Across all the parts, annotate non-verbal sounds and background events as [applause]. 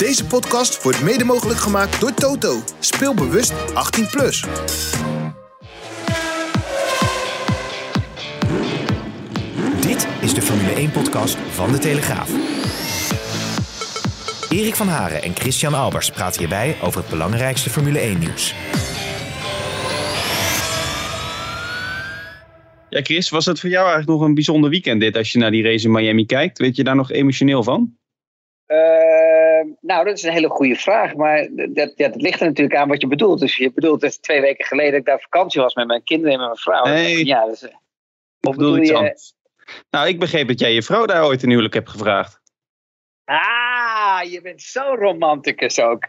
Deze podcast wordt mede mogelijk gemaakt door Toto. Speel bewust 18+. Plus. Dit is de Formule 1-podcast van De Telegraaf. Erik van Haren en Christian Albers praten hierbij over het belangrijkste Formule 1-nieuws. Ja, Chris, was het voor jou eigenlijk nog een bijzonder weekend dit als je naar die race in Miami kijkt? Weet je daar nog emotioneel van? Uh, nou, dat is een hele goede vraag. Maar dat, ja, dat ligt er natuurlijk aan wat je bedoelt. Dus je bedoelt dat twee weken geleden dat ik daar vakantie was met mijn kinderen en met mijn vrouw. Nee, ja, dus, of bedoel iets je... anders? Nou, ik begreep dat jij je vrouw daar ooit een huwelijk hebt gevraagd. Ah, je bent zo romanticus ook.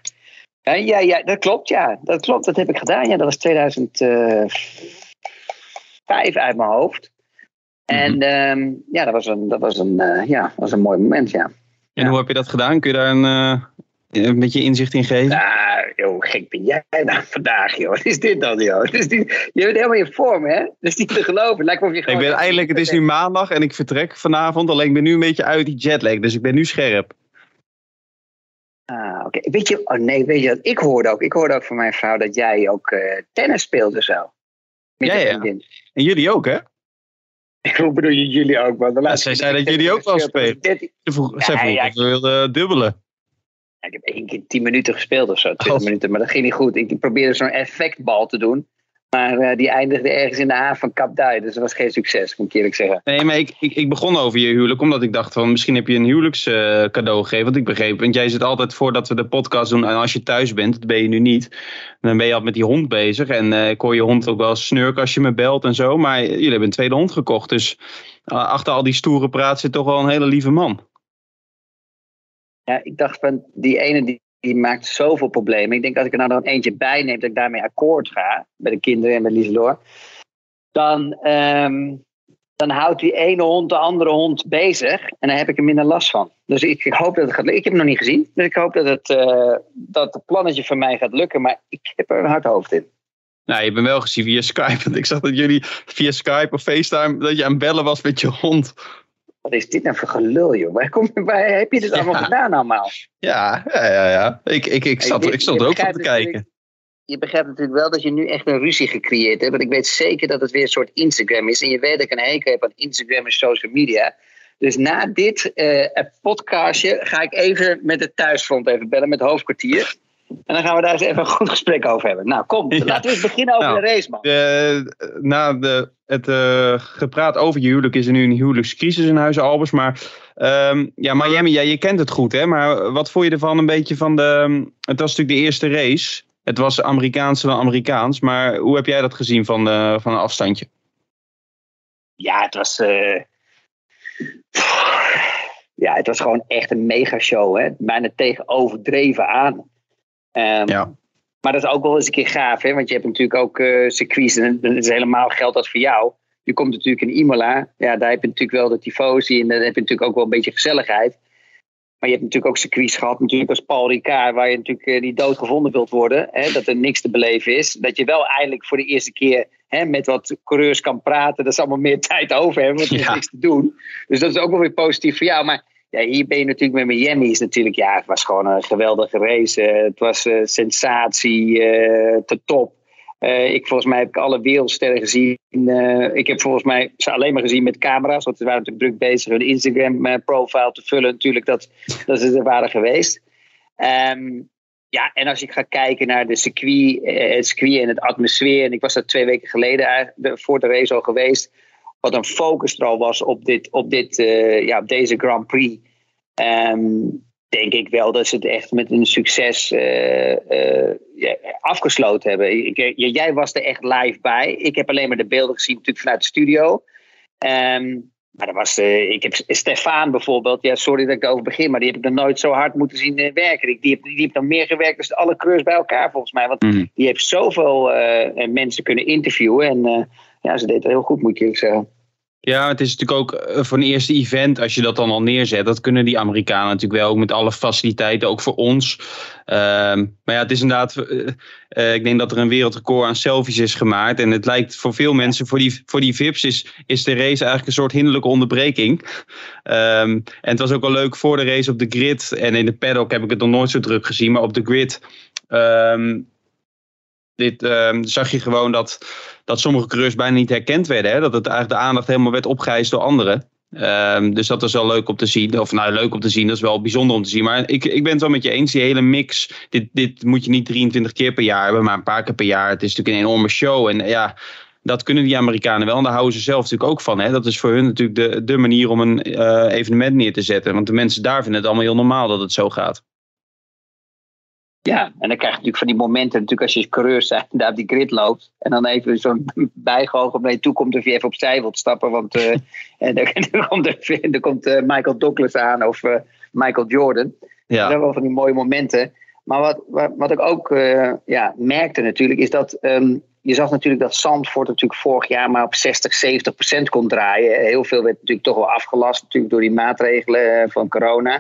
Ja, ja, ja, dat klopt, ja. Dat klopt, dat heb ik gedaan. Ja, dat was 2005 uit mijn hoofd. En mm -hmm. ja, dat was een, dat was een, uh, ja, was een mooi moment, ja. En hoe heb je dat gedaan? Kun je daar een, uh, een beetje inzicht in geven? Nou, joh, gek ben jij nou vandaag, joh. Wat is dit dan, joh? Je bent helemaal in vorm, hè? Dat is niet te geloven. Lijkt of je ik ben eindelijk, het is nu maandag en ik vertrek vanavond. Alleen ik ben nu een beetje uit die jetlag, dus ik ben nu scherp. Ah, oké. Okay. Weet je, oh nee, weet je wat? Ik hoorde ook, ik hoorde ook van mijn vrouw dat jij ook uh, tennis speelde zo. Ja, ja. En jullie ook, hè? [laughs] Hoe bedoel je jullie ook? Ja, zij zei dat jullie ook wel spelen. Ze vroeg, zij vroeg ja, we wilden dubbelen. Ja, ik heb één keer tien minuten gespeeld of zo, twintig oh. minuten, maar dat ging niet goed. Ik probeerde zo'n effectbal te doen. Maar uh, die eindigde ergens in de haven van Kapduy. Dus dat was geen succes, moet ik eerlijk zeggen. Nee, maar ik, ik, ik begon over je huwelijk. Omdat ik dacht van misschien heb je een huwelijkscadeau uh, gegeven. Want ik begreep. Want jij zit altijd voordat we de podcast doen. En als je thuis bent, dat ben je nu niet. Dan ben je altijd met die hond bezig. En uh, ik hoor je hond ook wel snurken als je me belt en zo. Maar jullie hebben een tweede hond gekocht. Dus achter al die stoere praat zit toch wel een hele lieve man. Ja, ik dacht van die ene die die maakt zoveel problemen. Ik denk als ik er nou nog eentje bij neem, dat ik daarmee akkoord ga. Bij de kinderen en met Lieselor. Dan, um, dan houdt die ene hond de andere hond bezig. En daar heb ik er minder last van. Dus ik, ik hoop dat het gaat lukken. Ik heb hem nog niet gezien. Dus ik hoop dat het, uh, dat het plannetje van mij gaat lukken. Maar ik heb er een hard hoofd in. Nou, je bent wel gezien via Skype. Want ik zag dat jullie via Skype of FaceTime... dat je aan het bellen was met je hond. Wat is dit nou voor gelul, joh? Waar, kom, waar heb je dit allemaal ja. gedaan allemaal? Ja, ja, ja. ja. Ik, ik, ik zat, ik stond er ook op te kijken. Je begrijpt natuurlijk wel dat je nu echt een ruzie gecreëerd hebt. Want ik weet zeker dat het weer een soort Instagram is. En je weet dat ik een hekel heb aan Instagram en social media. Dus na dit uh, podcastje ga ik even met het thuisfront even bellen met hoofdkwartier. En dan gaan we daar eens even een goed gesprek over hebben. Nou, kom, ja. laten we eens beginnen over nou, de race, man. De, na de, het uh, gepraat over je huwelijk is er nu een huwelijkscrisis in Huizen Albers. Maar um, ja, Miami, ja, je kent het goed, hè? Maar wat vond je ervan een beetje van de... Het was natuurlijk de eerste race. Het was Amerikaans dan Amerikaans. Maar hoe heb jij dat gezien van, de, van een afstandje? Ja, het was... Uh... Ja, het was gewoon echt een megashow, hè? Bijna tegen overdreven aan. Um, ja. Maar dat is ook wel eens een keer gaaf, hè? want je hebt natuurlijk ook uh, circuits en het is helemaal geld als voor jou. Je komt natuurlijk in Imola, ja, daar heb je natuurlijk wel de tifosi en dan heb je natuurlijk ook wel een beetje gezelligheid. Maar je hebt natuurlijk ook circuits gehad, natuurlijk als Paul Ricard, waar je natuurlijk uh, niet dood gevonden wilt worden. Hè, dat er niks te beleven is. Dat je wel eindelijk voor de eerste keer hè, met wat coureurs kan praten. Dat ze allemaal meer [laughs] tijd over hebben, want er is ja. niks te doen. Dus dat is ook wel weer positief voor jou. Maar ja, hier ben je natuurlijk met Miami. Is natuurlijk, ja, het was gewoon een geweldige race. Uh, het was uh, sensatie, uh, te top. ik, volgens mij heb ik alle wereldsterren gezien. ik heb volgens mij ze alleen maar gezien met camera's. Want ze waren natuurlijk druk bezig hun Instagram-profile te vullen. Natuurlijk dat, dat ze er waren geweest. Um, ja, en als ik ga kijken naar de circuit, het circuit en het atmosfeer. En ik was daar twee weken geleden voor de race al geweest wat een focus er al was op, dit, op, dit, uh, ja, op deze Grand Prix. Um, denk ik wel dat ze het echt met een succes uh, uh, ja, afgesloten hebben. Ik, jij was er echt live bij. Ik heb alleen maar de beelden gezien natuurlijk vanuit de studio. Um, maar dat was, ik heb Stefan bijvoorbeeld, ja, sorry dat ik erover begin, maar die heb ik nog nooit zo hard moeten zien werken. Die, die, heeft, die heeft nog meer gewerkt dan alle creurs bij elkaar volgens mij. Want mm. die heeft zoveel mensen kunnen interviewen en ja, ze deed het heel goed, moet ik zeggen. Ja, het is natuurlijk ook eh, voor een eerste event, als je dat dan al neerzet, dat kunnen die Amerikanen natuurlijk wel, ook met alle faciliteiten, ook voor ons. Ehm, maar ja, het is inderdaad, uh, uh, ik denk dat er een wereldrecord aan selfies is gemaakt. En het lijkt voor veel mensen, voor die, voor die VIP's is, is de race eigenlijk een soort hinderlijke onderbreking. Um, en het was ook wel leuk voor de race op de grid. En in de paddock heb ik het nog nooit zo druk gezien, maar op de grid um, dit, zag je gewoon dat dat sommige coureurs bijna niet herkend werden. Hè? Dat het eigenlijk de aandacht helemaal werd opgeëist door anderen. Um, dus dat is wel leuk om te zien. Of nou, leuk om te zien, dat is wel bijzonder om te zien. Maar ik, ik ben het wel met je eens, die hele mix. Dit, dit moet je niet 23 keer per jaar hebben, maar een paar keer per jaar. Het is natuurlijk een enorme show. En ja, dat kunnen die Amerikanen wel. En daar houden ze zelf natuurlijk ook van. Hè? Dat is voor hun natuurlijk de, de manier om een uh, evenement neer te zetten. Want de mensen daar vinden het allemaal heel normaal dat het zo gaat. Ja, en dan krijg je natuurlijk van die momenten, natuurlijk als je coureur zijn, [laughs] daar op die grid loopt. En dan even zo'n [laughs] bijgehoog naar je toe komt of je even opzij wilt stappen. Want [laughs] uh, en dan, komt, er, komt uh, Michael Douglas aan of uh, Michael Jordan. Ja. Dat zijn wel van die mooie momenten. Maar wat, wat, wat ik ook ja, merkte natuurlijk, is dat um, je zag natuurlijk dat Zandvoort natuurlijk vorig jaar maar op 60, 70 procent kon draaien. Heel veel werd natuurlijk toch wel afgelast natuurlijk door die maatregelen van corona.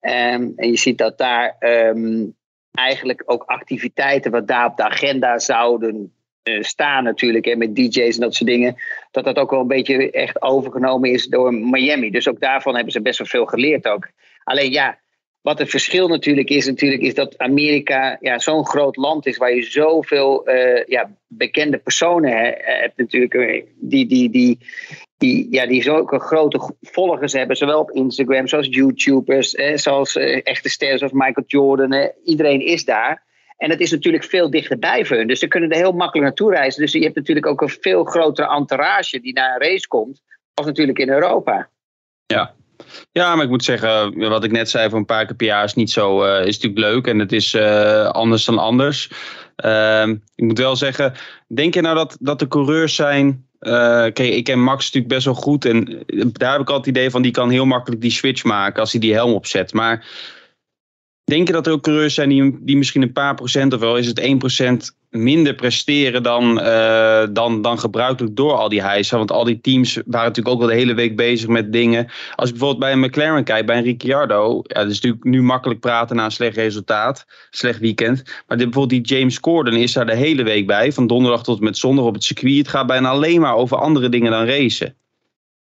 Um, en je ziet dat daar um, eigenlijk ook activiteiten wat daar op de agenda zouden uh, staan natuurlijk. Hè, met DJ's en dat soort dingen. Dat dat ook wel een beetje echt overgenomen is door Miami. Dus ook daarvan hebben ze best wel veel geleerd ook. Alleen ja, wat het verschil natuurlijk is, natuurlijk, is dat Amerika ja, zo'n groot land is waar je zoveel uh, ja, bekende personen hebt natuurlijk. Eh, die, die, die, die, ja, die zulke grote volgers hebben, zowel op Instagram zoals YouTubers, eh, zoals eh, echte sterren zoals Michael Jordan. Eh, iedereen is daar. En het is natuurlijk veel dichterbij voor hun. Dus ze kunnen er heel makkelijk naartoe reizen. Dus je hebt natuurlijk ook een veel grotere entourage die naar een race komt, als natuurlijk in Europa. Ja, ja, maar ik moet zeggen, wat ik net zei, voor een paar keer per jaar is niet zo, uh, is natuurlijk leuk en het is uh, anders dan anders. Uh, ik moet wel zeggen, denk je nou dat, dat de coureurs zijn kijk, ik ken Max natuurlijk best wel goed. En daar heb ik altijd het idee van, die kan heel makkelijk die switch maken als hij die helm opzet. Maar denk je dat er ook coureurs zijn die, die misschien een paar procent, of wel is het 1% minder presteren dan, uh, dan, dan gebruikelijk door al die hijsen. Want al die teams waren natuurlijk ook wel de hele week bezig met dingen. Als ik bijvoorbeeld bij een McLaren kijk, bij een Ricciardo. Ja, dat is natuurlijk nu makkelijk praten na een slecht resultaat. Slecht weekend. Maar bijvoorbeeld die James Corden is daar de hele week bij. Van donderdag tot met zondag op het circuit. Het gaat bijna alleen maar over andere dingen dan racen.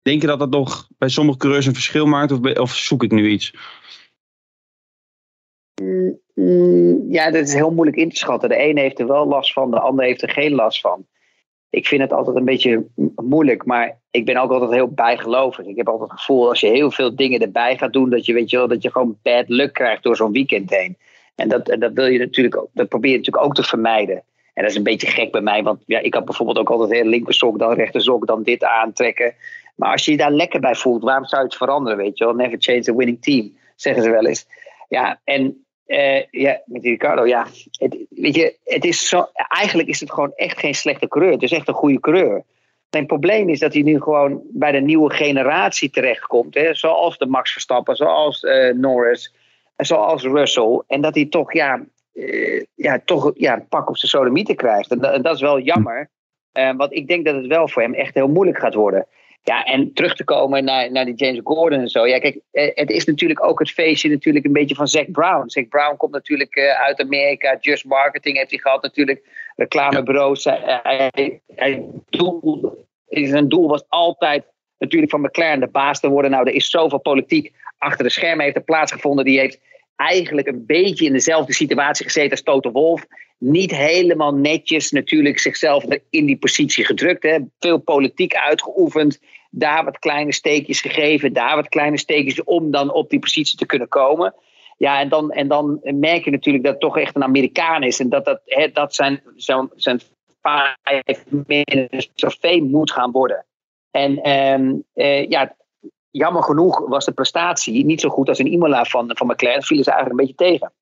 Denk je dat dat nog bij sommige coureurs een verschil maakt? Of, of zoek ik nu iets? Mm, ja, dat is heel moeilijk in te schatten. De ene heeft er wel last van, de ander heeft er geen last van. Ik vind het altijd een beetje moeilijk, maar ik ben ook altijd heel bijgelovig. Ik heb altijd het gevoel als je heel veel dingen erbij gaat doen, dat je, weet je, wel, dat je gewoon bad luck krijgt door zo'n weekend heen. En dat, dat wil je natuurlijk ook, dat probeer je natuurlijk ook te vermijden. En dat is een beetje gek bij mij, want ja, ik had bijvoorbeeld ook altijd heel linkersok, dan rechtersok, dan dit aantrekken. Maar als je je daar lekker bij voelt, waarom zou je het veranderen, weet je wel? Never change a winning team, zeggen ze wel eens. Ja, en uh, ja, met Ricardo, ja. Weet je, het is zo, eigenlijk is het gewoon echt geen slechte coureur. Het is echt een goede coureur. Zijn probleem is dat hij nu gewoon bij de nieuwe generatie terechtkomt. Hè, zoals de Max Verstappen, zoals uh, Norris, zoals Russell. En dat hij toch, ja, uh, ja, toch ja, een pak op zijn sodomieten krijgt. En, en, dat is wel jammer. want ik denk dat het wel voor hem echt heel moeilijk gaat worden. Ja, en terug te komen naar, naar die James Gordon en zo. Ja, kijk, eh, het is natuurlijk ook het feestje natuurlijk een beetje van Zack Brown. Zack Brown komt natuurlijk uh, uit Amerika. Just Marketing heeft hij gehad natuurlijk. Reclamebureaus. Ja. Hij, hij, doel, zijn doel was altijd natuurlijk van McLaren de baas te worden. Nou, er is zoveel politiek achter de schermen heeft er plaatsgevonden. Die heeft eigenlijk een beetje in dezelfde situatie gezeten als Toto Wolf. Niet helemaal netjes natuurlijk zichzelf in die positie gedrukt. Hè. Veel politiek uitgeoefend. Daar wat kleine steekjes gegeven. Daar wat kleine steekjes om dan op die positie te kunnen komen. Ja, en dan, en dan merk je natuurlijk dat het toch echt een Amerikaan is. En dat dat, hè, dat zijn, zijn, zijn vijf minuten moet gaan worden. En ehm, eh, ja, jammer genoeg was de prestatie niet zo goed als in Imola van, van McLaren. Vielen ze eigenlijk een beetje tegen.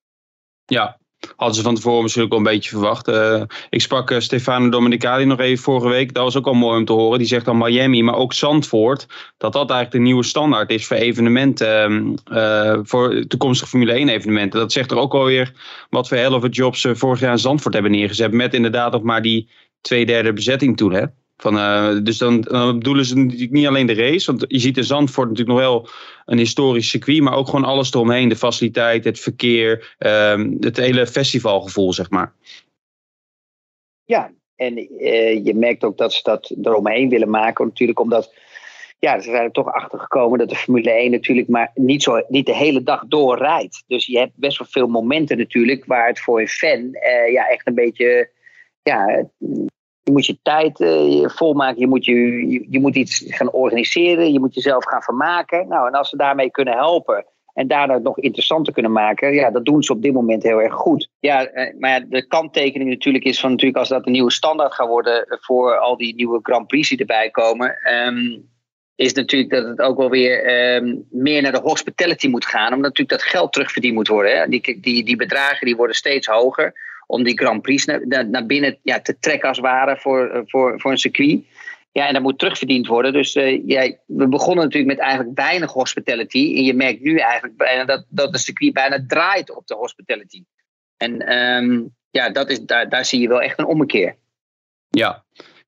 Ja, hadden ze van tevoren misschien ook wel een beetje verwacht. Uh, ik sprak uh, Stefano Domenicali nog even vorige week. Dat was ook al mooi om te horen. Die zegt dan Miami, maar ook Zandvoort. Dat dat eigenlijk de nieuwe standaard is voor evenementen. Uh, voor toekomstige Formule 1 evenementen. Dat zegt er ook alweer wat voor helft jobs vorig jaar in Zandvoort hebben neergezet. Met inderdaad nog maar die twee derde bezetting toen. Hè? Van, uh, dus dan, dan, bedoelen ze natuurlijk niet alleen de race. Want je ziet in Zandvoort natuurlijk nog wel een historisch circuit. Maar ook gewoon alles eromheen. De faciliteit, het verkeer. Uh, het hele festivalgevoel, zeg maar. Ja, en uh, je merkt ook dat ze dat eromheen willen maken. Natuurlijk omdat... Ja, ze zijn er toch achter gekomen dat de Formule 1 natuurlijk maar niet, zo, niet de hele dag doorrijdt. Dus je hebt best wel veel momenten natuurlijk waar het voor een fan uh, ja, echt een beetje ja, je moet je tijd uh, volmaken, je moet, je, je, moet iets gaan organiseren, je moet jezelf gaan vermaken. Nou, en als ze daarmee kunnen helpen en daardoor nog interessanter kunnen maken, ja, dat doen ze op dit moment heel erg goed. Ja, eh, maar de kanttekening natuurlijk is van natuurlijk als dat een nieuwe standaard gaat worden voor al die nieuwe Grand Prix die erbij komen. Um, is natuurlijk dat het ook wel weer um, meer naar de hospitality moet gaan. Omdat natuurlijk dat geld terugverdiend moet worden. Hè. Die, die, die bedragen die worden steeds hoger om die Grand Prix naar, naar binnen ja, te trekken als het ware voor, eh, voor, voor een circuit. Ja, en dat moet terugverdiend worden. Dus uh, we begonnen natuurlijk met eigenlijk weinig hospitality. En je merkt nu eigenlijk bijna dat, dat de circuit bijna draait op de hospitality. En um, ja, dat is, daar, daar zie je wel echt een ommekeer. Ja,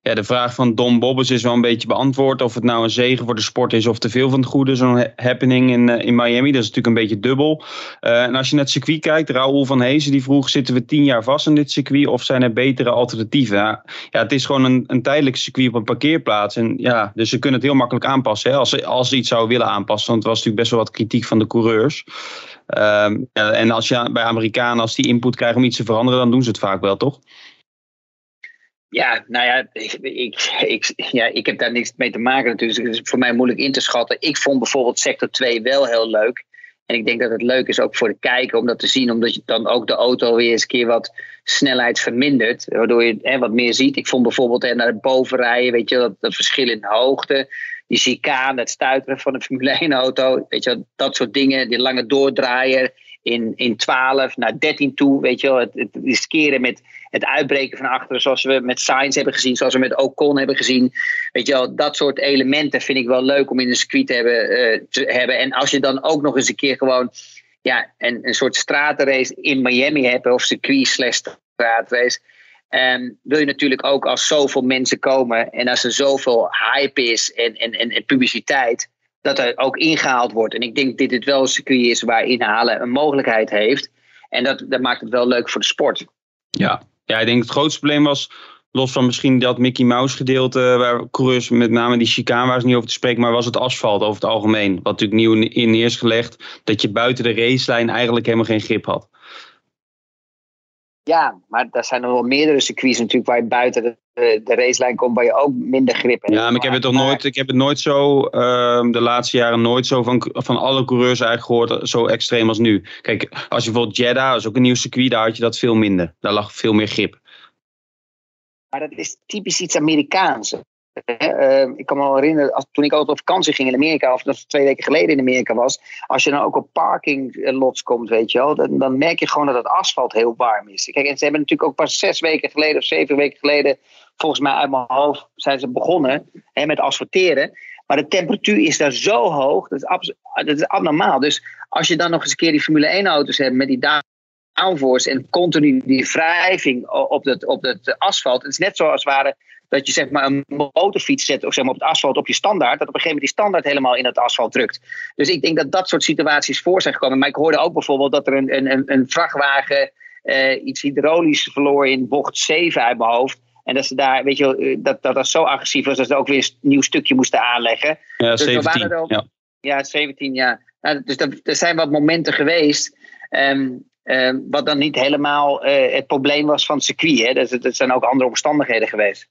ja, de vraag van Don Bobbes is wel een beetje beantwoord. Of het nou een zegen voor de sport is of te veel van het goede. Zo'n happening in, uh, in Miami. Dat is natuurlijk een beetje dubbel. Uh, en als je naar het circuit kijkt. Raoul van Hezen die vroeg. Zitten we tien jaar vast in dit circuit? Of zijn er betere alternatieven? Ja, het is gewoon een, een tijdelijk circuit op een parkeerplaats. En ja, dus ze kunnen het heel makkelijk aanpassen. Hè, als, ze, als ze iets zouden willen aanpassen. Want het was natuurlijk best wel wat kritiek van de coureurs. Um, en als je bij Amerikanen, als die input krijgen om iets te veranderen. Dan doen ze het vaak wel, toch? Ja, nou ja ik, ik, ja, ik heb daar niks mee te maken natuurlijk. Het is voor mij moeilijk in te schatten. Ik vond bijvoorbeeld sector 2 wel heel leuk. En ik denk dat het leuk is ook voor de kijker om dat te zien. Omdat je dan ook de auto weer eens een keer wat snelheid vermindert. Waardoor je hè, wat meer ziet. Ik vond bijvoorbeeld hè, naar het bovenrijden, weet je, dat, dat verschil in hoogte. Die chicane, het stuiteren van een Formule 1 auto. Weet je, dat soort dingen. Die lange doordraaien in, in 12 naar 13 toe. Weet je het, het riskeren met het uitbreken van achteren, zoals we met Science hebben gezien, zoals we met Ocon hebben gezien. Weet je wel, dat soort elementen vind ik wel leuk om in een circuit te hebben. Uh, te hebben. En als je dan ook nog eens een keer gewoon ja, een, een soort stratenrace in Miami hebt, of circuit slash straatrace. Um, wil je natuurlijk ook als zoveel mensen komen en als er zoveel hype is en, en, en, en publiciteit, dat er ook ingehaald wordt. En ik denk dat dit wel een circuit is waar inhalen een mogelijkheid heeft. En dat, dat maakt het wel leuk voor de sport. Ja. Ja, ik denk het grootste probleem was, los van misschien dat Mickey Mouse gedeelte, waar coureurs met name die chicane waar ze niet over te spreken, maar was het asfalt over het algemeen. Wat natuurlijk nieuw in is gelegd, dat je buiten de racelijn eigenlijk helemaal geen grip had. Ja, maar er zijn er wel meerdere circuits natuurlijk waar je buiten de, de racelijn komt, waar je ook minder grip hebt. Ja, maar ik heb het toch nooit, ik heb het nooit zo, uh, de laatste jaren nooit zo van, van alle coureurs eigenlijk gehoord, zo extreem als nu. Kijk, als je bijvoorbeeld Jeddah, dat is ook een nieuw circuit, daar had je dat veel minder. Daar lag veel meer grip. Maar dat is typisch iets Amerikaans. Uh, ik kan me wel herinneren, toen ik altijd op vakantie ging in Amerika, of dat twee weken geleden in Amerika was, als je dan ook op parkinglots komt, weet je wel, dan, dan, merk je gewoon dat het asfalt heel warm is. Kijk, en ze hebben natuurlijk ook pas zes weken geleden of zeven weken geleden, volgens mij uit mijn hoofd, zijn ze begonnen hè, met asfalteren. Maar de temperatuur is daar zo hoog, dat is, dat abnormaal. Dus als je dan nog eens een keer die Formule 1 auto's hebt met die downforce en continu die wrijving op het, op het asfalt. Het is net zoals waren dat je zeg maar een motorfiets zet of zeg maar op het asfalt op je standaard, dat op een gegeven moment die standaard helemaal in het asfalt drukt. Dus ik denk dat dat soort situaties voor zijn gekomen. Maar ik hoorde ook bijvoorbeeld dat er een, een, een vrachtwagen uh, iets hydraulisch verloor in bocht 7 uit mijn hoofd. En dat ze daar, weet je, eh, dat, dat dat zo agressief was dat ze ook weer een nieuw stukje moesten aanleggen. Ja, dus 17. Ook, ja. ja, 17, ja. Nou, dus dat, er zijn wat momenten geweest. Um, um, wat dan niet helemaal uh, het probleem was van het circuit. Hè. Dat, dat zijn ook andere omstandigheden geweest.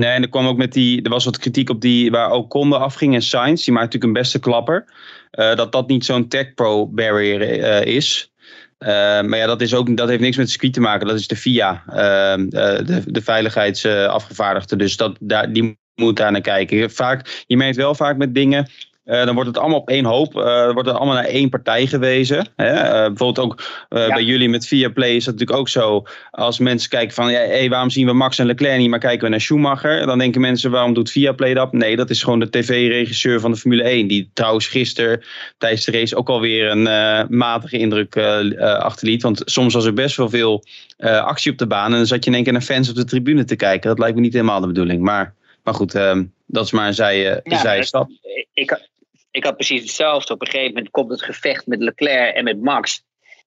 Nee, en er kwam ook met die. Er was wat kritiek op die. waar ook Conde afging en Science. Die maakt natuurlijk een beste klapper. Uh, dat dat niet zo'n Tech Pro barrier uh, is. Uh, maar ja, dat, is ook, dat heeft niks met circuit te maken. Dat is de FIA, de, de veiligheidsafgevaardigde. Dus dat, daar, die moet daar naar kijken. Vaak, je merkt wel vaak met dingen Uh, dan wordt het allemaal op één hoop. Uh, wordt het allemaal naar één partij gewezen. Hè? Uh, bijvoorbeeld ook ja. bij jullie met Viaplay is dat natuurlijk ook zo. Als mensen kijken van, ja, hey, waarom zien we Max en Leclerc niet, maar kijken we naar Schumacher? Dan denken mensen, waarom doet Viaplay dat? Nee, dat is gewoon de tv-regisseur van de Formule 1. Die trouwens gisteren tijdens de race ook alweer een matige indruk achterliet. Want soms was er best wel veel actie op de baan. En dan zat je in één keer naar fans op de tribune te kijken. Dat lijkt me niet helemaal de bedoeling. Maar, maar goed, ehm, dat is maar een zij, ja, zijstap. Ik, ik had precies hetzelfde. Op een gegeven moment komt het gevecht met Leclerc en met Max.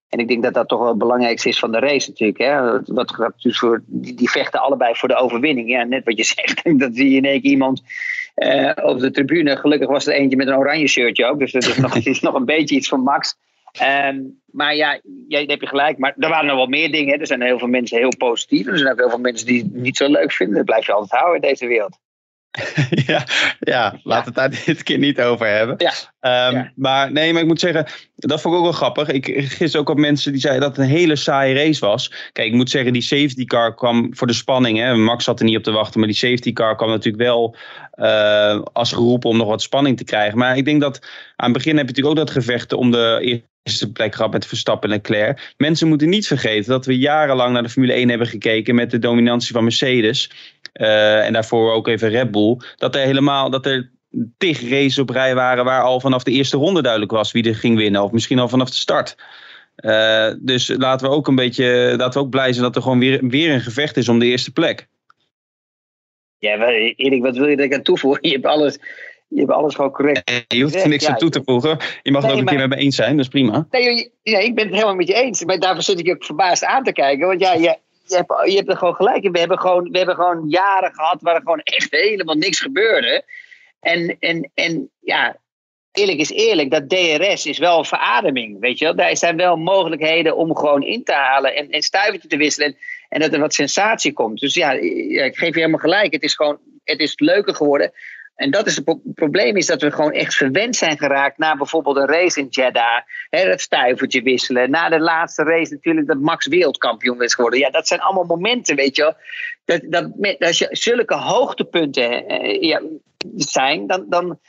En ik denk dat dat toch wel het belangrijkste is van de race natuurlijk. Hè? Wat, voor, die, die, vechten allebei voor de overwinning. Ja, net wat je [laughs] zegt, dat zie je in één keer iemand uh, op de tribune. Gelukkig was er eentje met een oranje shirtje ook. Dus dat is nog, [laughs] nog een beetje iets van Max. Um, maar ja, jij heb je gelijk. Maar er waren nog wel meer dingen. Er zijn heel veel mensen heel positief. Er zijn ook heel veel mensen die het niet zo leuk vinden. Dat blijf je altijd houden in deze wereld. [laughs] ja, ja, laten we het daar [laughs] dit keer niet over hebben. Ja. Um, Maar nee, maar ik moet zeggen, dat vond ik ook wel grappig. Ik gisteren ook op mensen die zeiden dat het een hele saaie race was. Kijk, ik moet zeggen, die safety car kwam voor de spanning. Hè. Max zat er niet op te wachten, maar die safety car kwam natuurlijk wel uh, als geroepen om nog wat spanning te krijgen. Maar ik denk dat aan het begin heb je natuurlijk ook dat gevecht om de eerste plek gehad met Verstappen en Leclerc. Mensen moeten niet vergeten dat we jarenlang naar de Formule 1 hebben gekeken met de dominantie van Mercedes. Uh, en daarvoor ook even Red Bull. Dat er helemaal, dat er tig races op rij waren waar al vanaf de eerste ronde duidelijk was wie er ging winnen. Of misschien al vanaf de start. Uh, dus laten we ook een beetje, laten we ook blij zijn dat er gewoon weer, weer een gevecht is om de eerste plek. Ja, Erik, wat wil je ik aan toevoegen? Je hebt alles, je hebt alles gewoon correct. Je hoeft er niks aan toe te voegen. Je mag nee, het ook een keer met me eens zijn, dat is prima. Nee, nee, ik ben het helemaal met je eens. Maar daarvoor zit ik ook verbaasd aan te kijken. Want ja, je, je, hebt, je hebt er gewoon gelijk in. We hebben gewoon, we hebben gewoon jaren gehad waar er gewoon echt helemaal niks gebeurde. En, en, en ja, eerlijk is eerlijk, dat DRS is wel verademing. Weet je wel? Daar zijn wel mogelijkheden om gewoon in te halen en stuivertje te wisselen. En, en dat er wat sensatie komt. Dus ja, ik geef je helemaal gelijk. Het is gewoon het is leuker geworden. En dat is het probleem, is dat we gewoon echt verwend zijn geraakt na bijvoorbeeld een race in Jeddah. Hè, dat stuivertje wisselen. Na de laatste race natuurlijk dat Max wereldkampioen is geworden. Ja, dat zijn allemaal momenten, weet je wel. Dat, dat, als je zulke hoogtepunten eh, ja, zijn, dan, dan,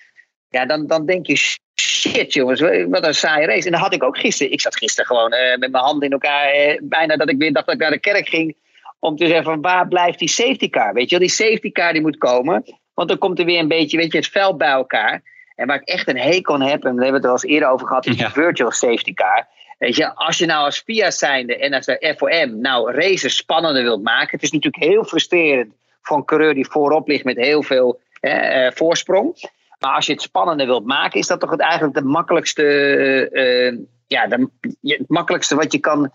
ja, dan, dan denk je, shit jongens, wat een saaie race. En dat had ik ook gisteren. Ik zat gisteren gewoon uh, met mijn handen in elkaar. Uh, bijna dat ik weer dacht dat ik naar de kerk ging. Om te zeggen van waar blijft die safety car? Weet je wel, die safety car die moet komen. Want dan komt er weer een beetje, weet je, het veld bij elkaar. En waar ik echt een hekel aan heb, en daar hebben we het er al eens eerder over gehad, is ja. de virtual safety car. Weet je, als je nou als FIA zijnde en als de FOM nou races spannender wilt maken. Het is natuurlijk heel frustrerend voor een coureur die voorop ligt met heel veel eh, voorsprong. Maar als je het spannender wilt maken, is dat toch het eigenlijk de makkelijkste, uh, ja, de, het makkelijkste wat je, kan,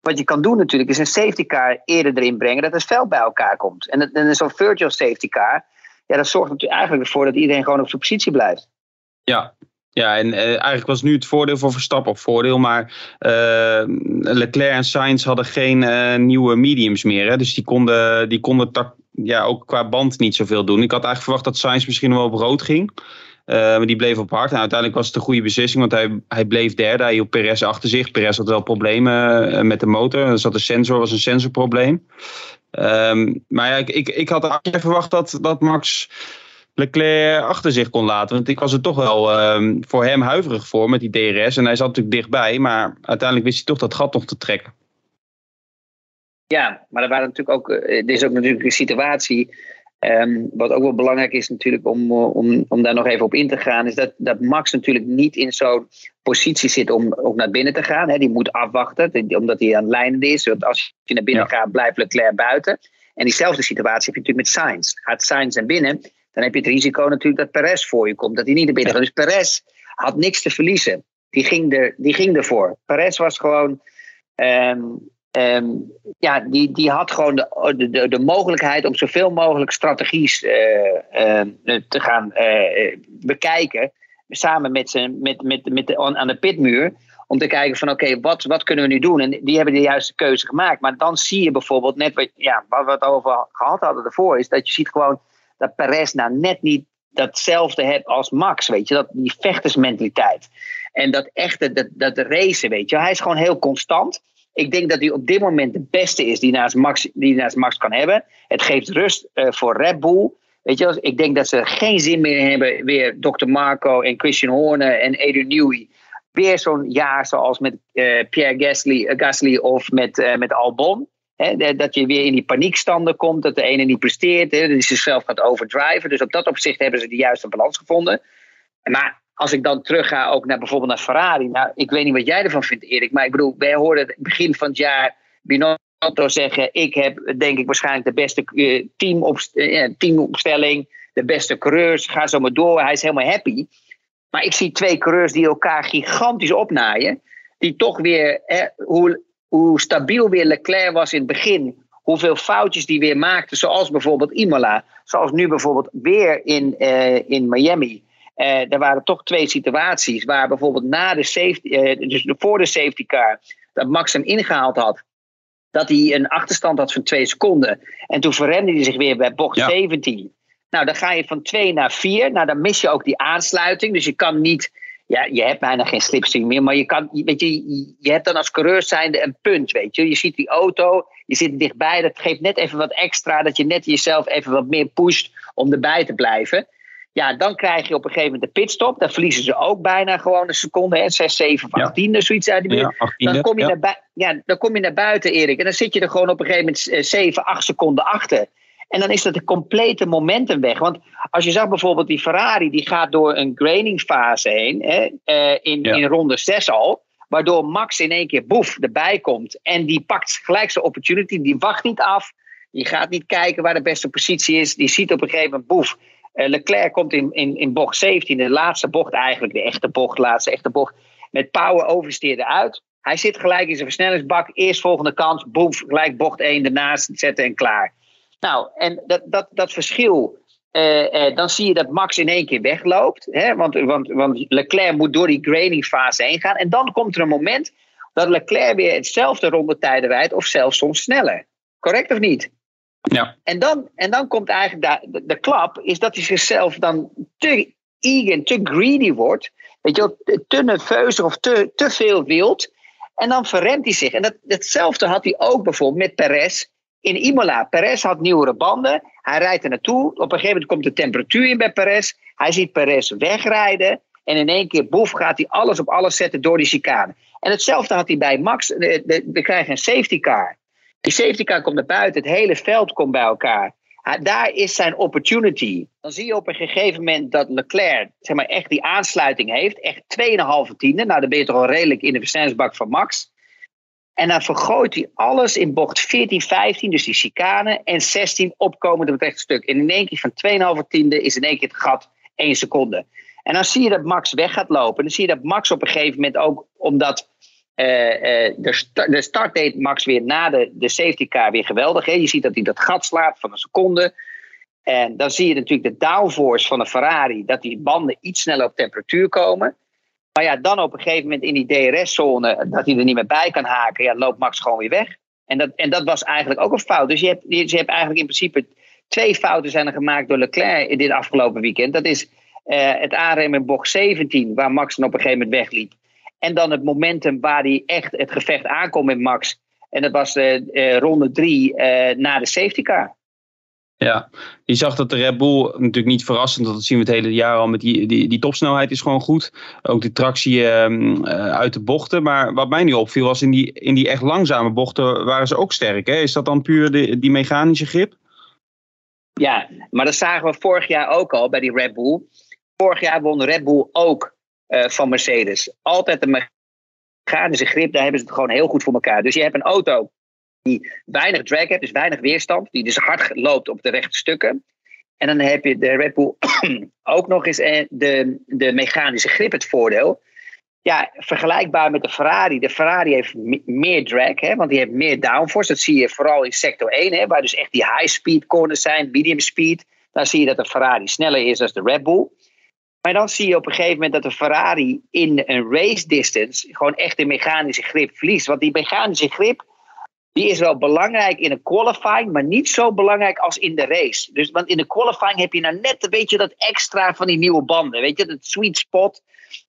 wat je kan doen natuurlijk, is een safety car eerder erin brengen dat het veld bij elkaar komt. En, en zo'n virtual safety car, ja, dat zorgt natuurlijk eigenlijk ervoor dat iedereen gewoon op zijn positie blijft. Ja, ja, en uh, eigenlijk was nu het voordeel voor Verstappen op voordeel. Maar uh, Leclerc en Sainz hadden geen uh, nieuwe mediums meer. Hè? Dus die konden, die konden ja, ook qua band niet zoveel doen. Ik had eigenlijk verwacht dat Sainz misschien wel op rood ging. maar die bleef op hard. En uiteindelijk was het een goede beslissing. Want hij, hij bleef derde. Hij hield Perez achter zich. Perez had wel problemen met de motor. Er zat een sensor, was een sensorprobleem. Um, maar ik, ik, ik had verwacht dat, dat Max Leclerc achter zich kon laten. Want ik was er toch wel um, voor hem huiverig voor met die DRS. En hij zat natuurlijk dichtbij. Maar uiteindelijk wist hij toch dat gat nog te trekken. Ja, maar er waren natuurlijk ook, er is ook natuurlijk een situatie Um, wat ook wel belangrijk is natuurlijk om, eh, om, om daar nog even op in te gaan, is dat, dat Max natuurlijk niet in zo'n positie zit om ook naar binnen te gaan. Hè. Die moet afwachten, omdat hij aan het lijnen is. Want als je naar binnen gaat, blijft Leclerc buiten. En diezelfde situatie heb je natuurlijk met Sainz. Gaat Sainz naar binnen, dan heb je het risico natuurlijk dat Perez voor je komt. Dat hij niet naar binnen gaat. Dus Perez had niks te verliezen. Die ging, er, die ging ervoor. Perez was gewoon um, Um, ja, die, die had gewoon de, de, de mogelijkheid om zoveel mogelijk strategies uh, uh, te gaan uh, bekijken. Samen met, zijn, met, met, met de, aan de pitmuur. Om te kijken van oké, wat, wat kunnen we nu doen? En die hebben de juiste keuze gemaakt. Maar dan zie je bijvoorbeeld, net wat, ja, wat we het over gehad hadden ervoor, is dat je ziet gewoon dat Perez nou net niet datzelfde heeft als Max. Weet je, dat, die vechtersmentaliteit. En dat echte, dat, dat racen, weet je. Hij is gewoon heel constant. Ik denk dat hij op dit moment de beste is die naast Max, die naast Max kan hebben. Het geeft rust uh, voor Red Bull. Weet je, ik denk dat ze geen zin meer hebben. Weer Dr. Marco en Christian Horner en Edu Newey. Weer zo'n jaar zoals met uh, Pierre Gasly, uh, Gasly of met, met Albon. Dat je weer in die paniekstanden komt. Dat de ene niet presteert. Hè, dat hij zichzelf gaat overdriven. Dus op dat opzicht hebben ze de juiste balans gevonden. Maar als ik dan terug ga ook naar bijvoorbeeld naar Ferrari. Nou, ik weet niet wat jij ervan vindt, Erik. Maar ik bedoel, wij hoorden het begin van het jaar Binotto zeggen: Ik heb denk ik waarschijnlijk de beste uh, teamopst uh, teamopstelling. De beste coureurs. Ga zo maar door. Hij is helemaal happy. Maar ik zie twee coureurs die elkaar gigantisch opnaaien. Die toch weer, hoe, hoe stabiel weer Leclerc was in het begin. Hoeveel foutjes die weer maakte. Zoals bijvoorbeeld Imola. Zoals nu bijvoorbeeld weer in, uh, in Miami. Uh, er waren toch twee situaties waar bijvoorbeeld na de safety, uh, dus voor de safety car, dat Max hem ingehaald had, dat hij een achterstand had van twee seconden. En toen verremde hij zich weer bij bocht ja. 17. Nou, dan ga je van 2 naar 4. Nou, dan mis je ook die aansluiting. Dus je kan niet. Ja, je hebt bijna geen slipstream meer. Maar je, kan, weet je, je hebt dan als coureur zijnde een punt. Weet je. je ziet die auto, je zit dichtbij. Dat geeft net even wat extra. Dat je net jezelf even wat meer pusht om erbij te blijven. Ja, dan krijg je op een gegeven moment de pitstop. Dan verliezen ze ook bijna gewoon een seconde. Hè, 6, 7 of 18, ja. zoiets uit de buurt. Ja, dan, kom je ja. naar ja, dan kom je naar buiten, Erik. En dan zit je er gewoon op een gegeven moment 7, 8 seconden achter. En dan is dat een complete momentum weg. Want als je zag bijvoorbeeld die Ferrari, die gaat door een grainingfase heen. Hè, uh, in, in ronde 6 al. Waardoor Max in één keer boef erbij komt. En die pakt gelijk zijn opportunity. Die wacht niet af. Die gaat niet kijken waar de beste positie is. Die ziet op een gegeven moment boef. Uh, Leclerc komt in, in, in bocht 17, de laatste bocht eigenlijk, de echte bocht, laatste echte bocht. Met power oversteerde uit. Hij zit gelijk in zijn versnellingsbak. Eerst volgende kans, boef, gelijk bocht 1 ernaast zetten en klaar. Nou, en dat, dat, dat verschil, uh, uh, dan zie je dat Max in één keer wegloopt. Hè? Want, want, want Leclerc moet door die grading fase heen gaan. En dan komt er een moment dat Leclerc weer hetzelfde rondetijden rijdt, of zelfs soms sneller. Correct of niet? Ja. En dan, en dan komt eigenlijk de, de, klap, is dat hij zichzelf dan te eager, te greedy wordt. Weet je wel, te nerveus of te, te veel wild. En dan verremt hij zich. En dat, hetzelfde had hij ook bijvoorbeeld met Perez in Imola. Perez had nieuwere banden. Hij rijdt er naartoe. Op een gegeven moment komt de temperatuur in bij Perez. Hij ziet Perez wegrijden. En in één keer, boef, gaat hij alles op alles zetten door die chicane. En hetzelfde had hij bij Max. We krijgen een safety car. Die safety car komt naar buiten. Het hele veld komt bij elkaar. Daar is zijn opportunity. Dan zie je op een gegeven moment dat Leclerc zeg maar, echt die aansluiting heeft. Echt 2,5 tiende. Nou, dan ben je toch al redelijk in de versnellingsbak van Max. En dan vergooit hij alles in bocht 14, 15, dus die chicane. En 16 opkomend op het rechte stuk. En in één keer van 2,5 tiende is in één keer het gat 1 seconde. En dan zie je dat Max weg gaat lopen. En dan zie je dat Max op een gegeven moment ook, omdat uh, uh, de, start, de deed Max weer na de, de safety car weer geweldig. Hè? Je ziet dat hij dat gat slaat van een seconde. En dan zie je natuurlijk de downforce van een Ferrari, dat die banden iets sneller op temperatuur komen. Maar ja, dan op een gegeven moment in die DRS-zone, dat hij er niet meer bij kan haken, ja, loopt Max gewoon weer weg. En dat, en dat was eigenlijk ook een fout. Dus je hebt, je hebt eigenlijk in principe twee fouten zijn er gemaakt door Leclerc in dit afgelopen weekend. Dat is uh, het aanremmen in bocht 17, waar Max dan op een gegeven moment wegliep. En dan het momentum waar hij echt het gevecht aankomt met Max. En dat was uh, uh, ronde 3 na de safety car. Ja, je zag dat de Red Bull natuurlijk niet verrassend, dat zien we het hele jaar al met die, die, die topsnelheid is gewoon goed. Ook de tractie um, uit de bochten. Maar wat mij nu opviel was in die, in die echt langzame bochten waren ze ook sterk. Hè? Is dat dan puur de, die mechanische grip? Ja, maar dat zagen we vorig jaar ook al bij die Red Bull. Vorig jaar won Red Bull ook uh, van Mercedes. Altijd de mechanische grip, daar hebben ze het gewoon heel goed voor elkaar. Dus je hebt een auto die weinig drag heeft, dus weinig weerstand, die dus hard loopt op de rechte stukken. En dan heb je de Red Bull [clears throat] ook nog eens eh, de, de mechanische grip het voordeel. Ja, vergelijkbaar met de Ferrari. De Ferrari heeft meer drag, hè, want die heeft meer downforce. Dat zie je vooral in sector 1, hè, waar dus echt die high speed corners zijn, medium speed. Dan zie je dat de Ferrari sneller is dan de Red Bull. Maar dan zie je op een gegeven moment dat de Ferrari in een race distance gewoon echt de mechanische grip verliest. Want die mechanische grip die is wel belangrijk in een qualifying, maar niet zo belangrijk als in de race. Dus, want in de qualifying heb je nou net weet je, dat extra van die nieuwe banden. Weet je, dat sweet spot.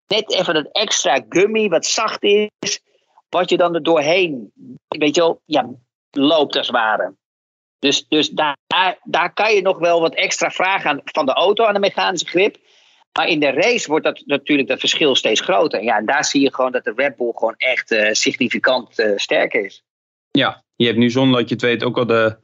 Net even dat extra gummy wat zacht is. Wat je dan er doorheen, weet je wel, ja, loopt als het ware. Dus, dus daar, daar kan je nog wel wat extra vragen aan, van de auto aan de mechanische grip. Maar in de race wordt dat natuurlijk dat verschil steeds groter. Ja, en daar zie je gewoon dat de Red Bull gewoon echt uh, significant uh, sterker is. Ja, je hebt nu zonder dat je het weet ook al de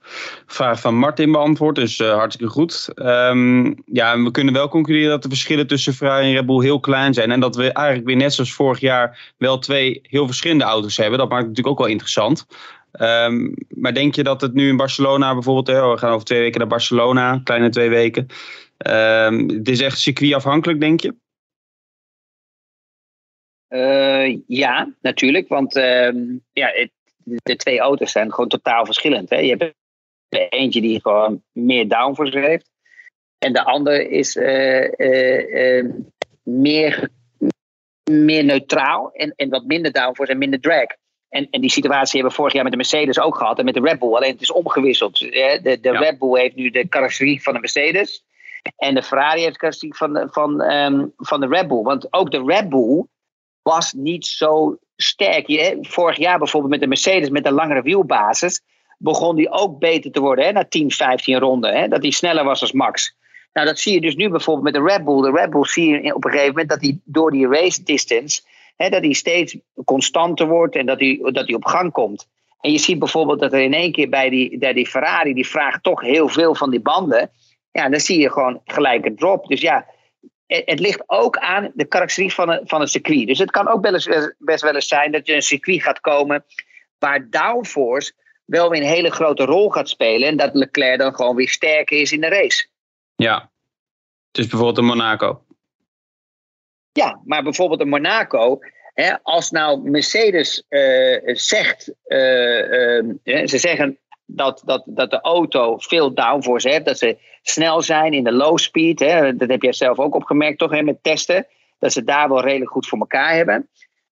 vraag van Martin beantwoord. Dus uh, hartstikke goed. Um, ja, we kunnen wel concluderen dat de verschillen tussen Ferrari en Red Bull heel klein zijn. En dat we eigenlijk weer net zoals vorig jaar wel twee heel verschillende auto's hebben. Dat maakt het natuurlijk ook wel interessant. Um, maar denk je dat het nu in Barcelona bijvoorbeeld, hè, we gaan over twee weken naar Barcelona, kleine twee weken. Um, het is echt circuitafhankelijk, denk je? Uh, ja, natuurlijk. Want uh, ja, het, de twee auto's zijn gewoon totaal verschillend. Hè. Je hebt er eentje die gewoon meer downforce heeft. En de andere is uh, meer, meer neutraal en, en wat minder downforce en minder drag. En, en die situatie hebben we vorig jaar met de Mercedes ook gehad en met de Red Bull. Alleen het is omgewisseld. De, de Red Bull heeft nu de karakteriek van de Mercedes. En de Ferrari heeft de karakteriek van de, van, um, van de Red Bull. Want ook de Red Bull was niet zo sterk. Vorig jaar bijvoorbeeld met de Mercedes met een langere wielbasis. begon die ook beter te worden hè, na 10, 15 ronden. Hè, dat hij sneller was als Max. Nou, dat zie je dus nu bijvoorbeeld met de Red Bull. De Red Bull zie je op een gegeven moment dat hij door die race distance Hè, dat hij steeds constanter wordt en dat hij, dat hij op gang komt. En je ziet bijvoorbeeld dat er in één keer bij die, bij die Ferrari, die vraagt toch heel veel van die banden. Ja, dan zie je gewoon gelijk een drop. Dus ja, het, ligt ook aan de karakteriek van, een, van het circuit. Dus het kan ook best, best wel eens zijn dat je een circuit gaat komen waar downforce wel weer een hele grote rol gaat spelen. En dat Leclerc dan gewoon weer sterker is in de race. Ja, dus bijvoorbeeld een Monaco. Ja, maar bijvoorbeeld een Monaco. Hè, als nou Mercedes uh, zegt, uh, uh, ze zeggen dat, dat, dat de auto veel downforce heeft, dat ze snel zijn in de low speed. Hè, dat heb jij zelf ook opgemerkt, toch, hè, met testen. Dat ze daar wel redelijk goed voor elkaar hebben.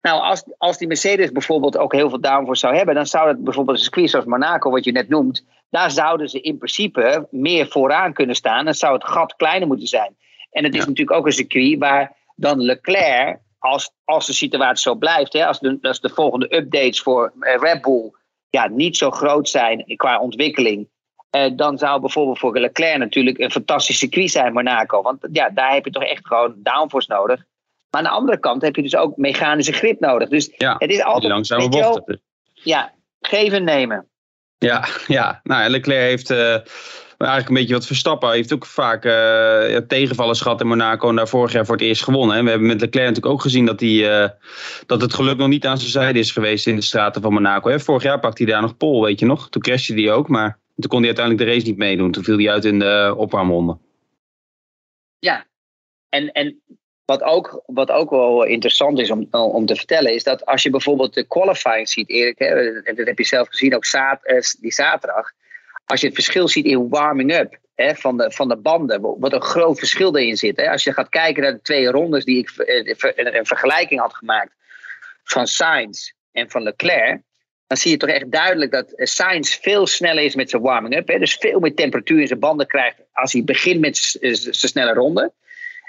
Nou, als, als die Mercedes bijvoorbeeld ook heel veel downforce zou hebben, dan zou dat bijvoorbeeld een circuit zoals Monaco, wat je net noemt, daar zouden ze in principe meer vooraan kunnen staan. Dan zou het gat kleiner moeten zijn. En het is natuurlijk ook een circuit waar dan Leclerc, als, als de situatie zo blijft, hè, als, de, als de volgende updates voor eh, Red Bull ja, niet zo groot zijn qua ontwikkeling, eh, dan zou bijvoorbeeld voor Leclerc natuurlijk een fantastisch circuit zijn, Monaco. Want ja, daar heb je toch echt gewoon downforce nodig. Maar aan de andere kant heb je dus ook mechanische grip nodig. Dus ja, het is altijd. Langzame bochten. Ja, geven nemen. Ja, ja. Nou, Leclerc heeft. Uh, eigenlijk een beetje wat Verstappen. Hij heeft ook vaak uh, tegenvallers gehad in Monaco en daar vorig jaar voor het eerst gewonnen. En we hebben met Leclerc natuurlijk ook gezien dat, hij, uh, dat het geluk nog niet aan zijn zijde is geweest in de straten van Monaco. Hè. Vorig jaar pakte hij daar nog pol, weet je nog. Toen crashte hij ook, maar toen kon hij uiteindelijk de race niet meedoen. Toen viel hij uit in de opwarmronde. Ja, en, en wat, ook, wat ook wel interessant is om, om te vertellen, is dat als je bijvoorbeeld de qualifying ziet, Erik, hè, en dat heb je zelf gezien ook die zaterdag als je het verschil ziet in warming-up van, de, van de banden, wat een groot verschil erin zit. Hè. Als je gaat kijken naar de twee rondes die ik een, een vergelijking had gemaakt van Sainz en van Leclerc, dan zie je toch echt duidelijk dat Sainz veel sneller is met zijn warming-up. Dus veel meer temperatuur in zijn banden krijgt als hij begint met zijn snelle ronde.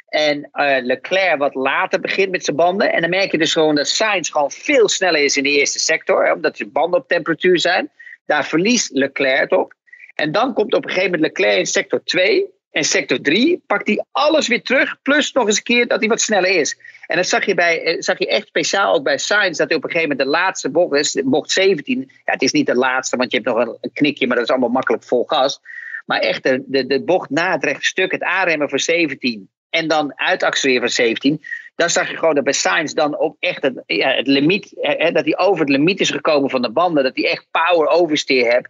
En Leclerc wat later begint met zijn banden. En dan merk je dus gewoon dat Sainz gewoon veel sneller is in de eerste sector. Hè, omdat zijn banden op temperatuur zijn. Daar verliest Leclerc op. En dan komt op een gegeven moment Leclerc in sector 2. En sector 3 pakt hij alles weer terug. Plus nog eens een keer dat hij wat sneller is. En dat zag je, bij, eh, zag je echt speciaal ook bij Sainz. Dat hij op een gegeven moment de laatste bocht is. Bocht 17. Ja, het is niet de laatste, want je hebt nog een, knikje. Maar dat is allemaal makkelijk vol gas. Maar echt de, de, de bocht na het rechte stuk. Het aanremmen voor 17. En dan uitaccelereren van 17. Dan zag je gewoon dat bij Sainz dan op echt het, het limiet. Hè, dat hij over het limiet is gekomen van de banden. Dat hij echt power oversteer hebt.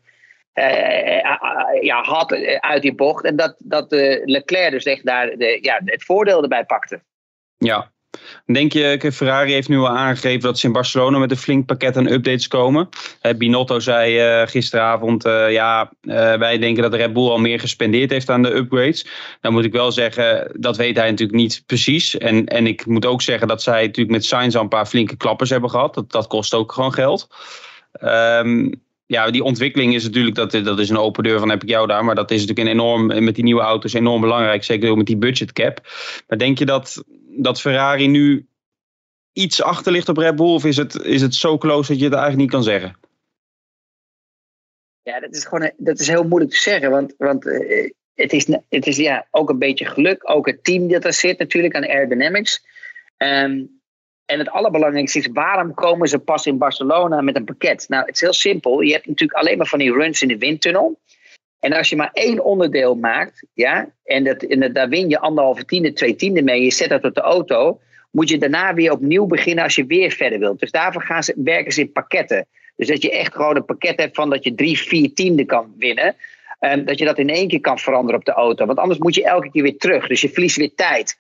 Uh, ja, had uit die bocht. En dat, dat Leclerc dus echt daar de, ja, het voordeel erbij pakte. Ja. Denk je, Ferrari heeft nu al aangegeven dat ze in Barcelona met een flink pakket aan updates komen. Binotto zei gisteravond, ja, wij denken dat Red Bull al meer gespendeerd heeft aan de upgrades. Dan moet ik wel zeggen, dat weet hij natuurlijk niet precies. En, en ik moet ook zeggen dat zij natuurlijk met Sainz al een paar flinke klappers hebben gehad. Dat, dat kost ook gewoon geld. Um, ja, die ontwikkeling is natuurlijk, dat, dat is een open deur van heb ik jou daar. Maar dat is natuurlijk een enorm, met die nieuwe auto's enorm belangrijk. Zeker ook met die budget cap. Maar denk je dat, dat Ferrari nu iets achter ligt op Red Bull? Of is het, is het zo close dat je het eigenlijk niet kan zeggen? Ja, dat is gewoon dat is heel moeilijk te zeggen. Want, want uh, het is, het is ja, ook een beetje geluk. Ook het team dat er zit natuurlijk aan Aerodynamics. Um, en het allerbelangrijkste is, waarom komen ze pas in Barcelona met een pakket? Nou, het is heel simpel. Je hebt natuurlijk alleen maar van die runs in de windtunnel. En als je maar één onderdeel maakt, ja, en, dat, en daar win je anderhalve tiende, twee tiende mee, je zet dat op de auto, moet je daarna weer opnieuw beginnen als je weer verder wilt. Dus daarvoor gaan ze, werken ze in pakketten. Dus dat je echt gewoon een pakket hebt van dat je drie, vier tiende kan winnen. Um, dat je dat in één keer kan veranderen op de auto. Want anders moet je elke keer weer terug. Dus je verliest weer tijd.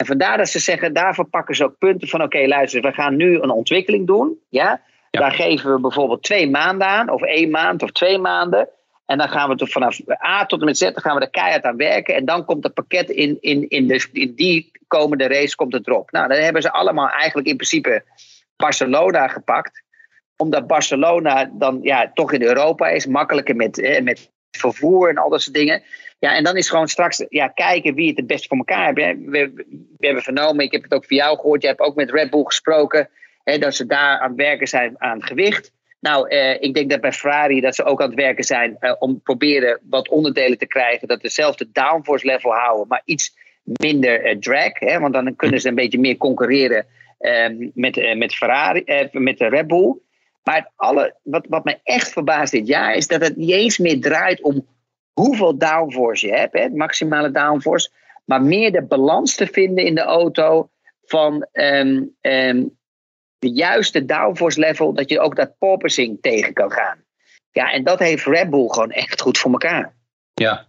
En vandaar dat ze zeggen, daarvoor pakken ze ook punten van: oké, luister, we gaan nu een ontwikkeling doen. Ja? Daar geven we bijvoorbeeld twee maanden aan, of één maand of twee maanden. En dan gaan we er vanaf A tot en met Z dan gaan we er keihard aan werken. En dan komt het pakket in, in, in, de, in die komende race komt het erop. Nou, dan hebben ze allemaal eigenlijk in principe Barcelona gepakt. Omdat Barcelona dan ja, toch in Europa is, makkelijker met, met vervoer en al dat soort dingen. Ja, en dan is gewoon straks ja, kijken wie het het best voor elkaar heeft. We, hebben vernomen, ik heb het ook voor jou gehoord, je hebt ook met Red Bull gesproken, hè, dat ze daar aan het werken zijn aan gewicht. Nou, eh, ik denk dat bij Ferrari dat ze ook aan het werken zijn eh, om proberen wat onderdelen te krijgen, dat dezelfde downforce level houden, maar iets minder eh, drag. Hè, want dan kunnen ze een beetje meer concurreren ehm, met, eh, met Ferrari, eh, met de Red Bull. Maar alle, wat, wat mij echt verbaast dit jaar is dat het niet eens meer draait om hoeveel downforce je hebt, hè, maximale downforce, maar meer de balans te vinden in de auto van um, de juiste downforce level, dat je ook dat porpoising tegen kan gaan. Ja, en dat heeft Red Bull gewoon echt goed voor elkaar. Ja,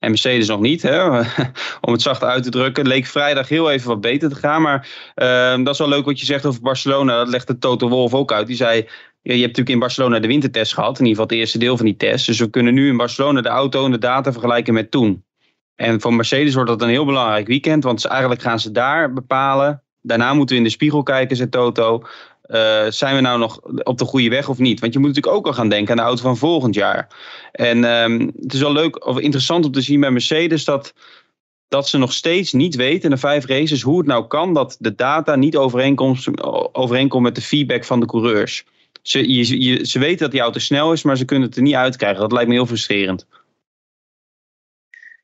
en Mercedes nog niet, hè? [laughs] om het zacht uit te drukken. Leek vrijdag heel even wat beter te gaan. Maar uh, dat is wel leuk wat je zegt over Barcelona. Dat legde Toto Wolf ook uit. Die zei, je hebt natuurlijk in Barcelona de wintertest gehad. In ieder geval het eerste deel van die test. Dus we kunnen nu in Barcelona de auto en de data vergelijken met toen. En voor Mercedes wordt dat een heel belangrijk weekend. Want eigenlijk gaan ze daar bepalen. Daarna moeten we in de spiegel kijken, zegt Toto. Uh, zijn we nou nog op de goede weg of niet? Want je moet natuurlijk ook al gaan denken aan de auto van volgend jaar. En um, het is wel leuk of interessant om te zien bij Mercedes dat, dat ze nog steeds niet weten in de vijf races hoe het nou kan dat de data niet overeenkomt, met de feedback van de coureurs. Ze, ze weten dat die auto snel is, maar ze kunnen het er niet uitkrijgen. Dat lijkt me heel frustrerend.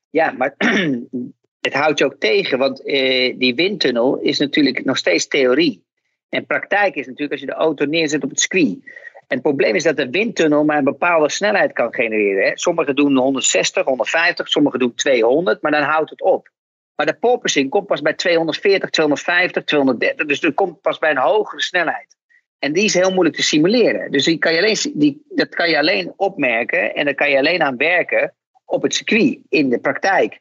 Ja, maar [clears throat] het houdt je ook tegen, want eh, die windtunnel is natuurlijk nog steeds theorie. En praktijk is natuurlijk als je de auto neerzet op het circuit. En het probleem is dat de windtunnel maar een bepaalde snelheid kan genereren. Hè. Sommigen doen 160, 150, sommigen doen 200, maar dan houdt het op. Maar de porpoising komt pas bij 240, 250, 230. Dus het komt pas bij een hogere snelheid. En die is heel moeilijk te simuleren. Dus die kan je alleen, die, dat kan je alleen opmerken en daar kan je alleen aan werken op het circuit, in de praktijk.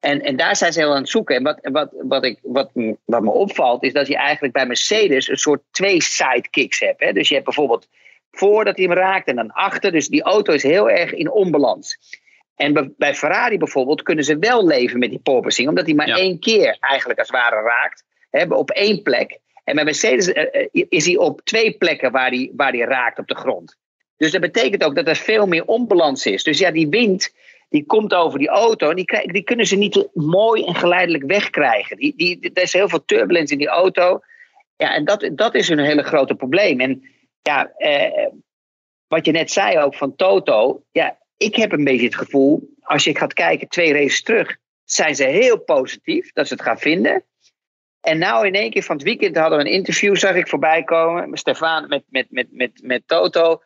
En, en daar zijn ze heel aan het zoeken. En wat, wat, wat, ik, wat, wat me opvalt, is dat je eigenlijk bij Mercedes een soort twee sidekicks hebt. Hè? Dus je hebt bijvoorbeeld voordat hij hem raakt en dan achter. Dus die auto is heel erg in onbalans. En bij Ferrari bijvoorbeeld kunnen ze wel leven met die porpoising, omdat hij maar één keer eigenlijk als het ware raakt. Hè, op één plek. En bij Mercedes eh, eh, is hij op twee plekken waar hij, waar hij raakt op de grond. Dus dat betekent ook dat er veel meer onbalans is. Dus ja, die wind die komt over die auto en die, die kunnen ze niet mooi en geleidelijk wegkrijgen. Die, die, er is heel veel turbulence in die auto. Ja, en dat, dat is een hele grote probleem. En ja, eh, wat je net zei ook van Toto. Ja, ik heb een beetje het gevoel, als je gaat kijken twee races terug, zijn ze heel positief dat ze het gaan vinden. En nou in één keer van het weekend hadden we een interview, zag ik voorbij komen. Met Stefan, met, met, met, met, met Toto.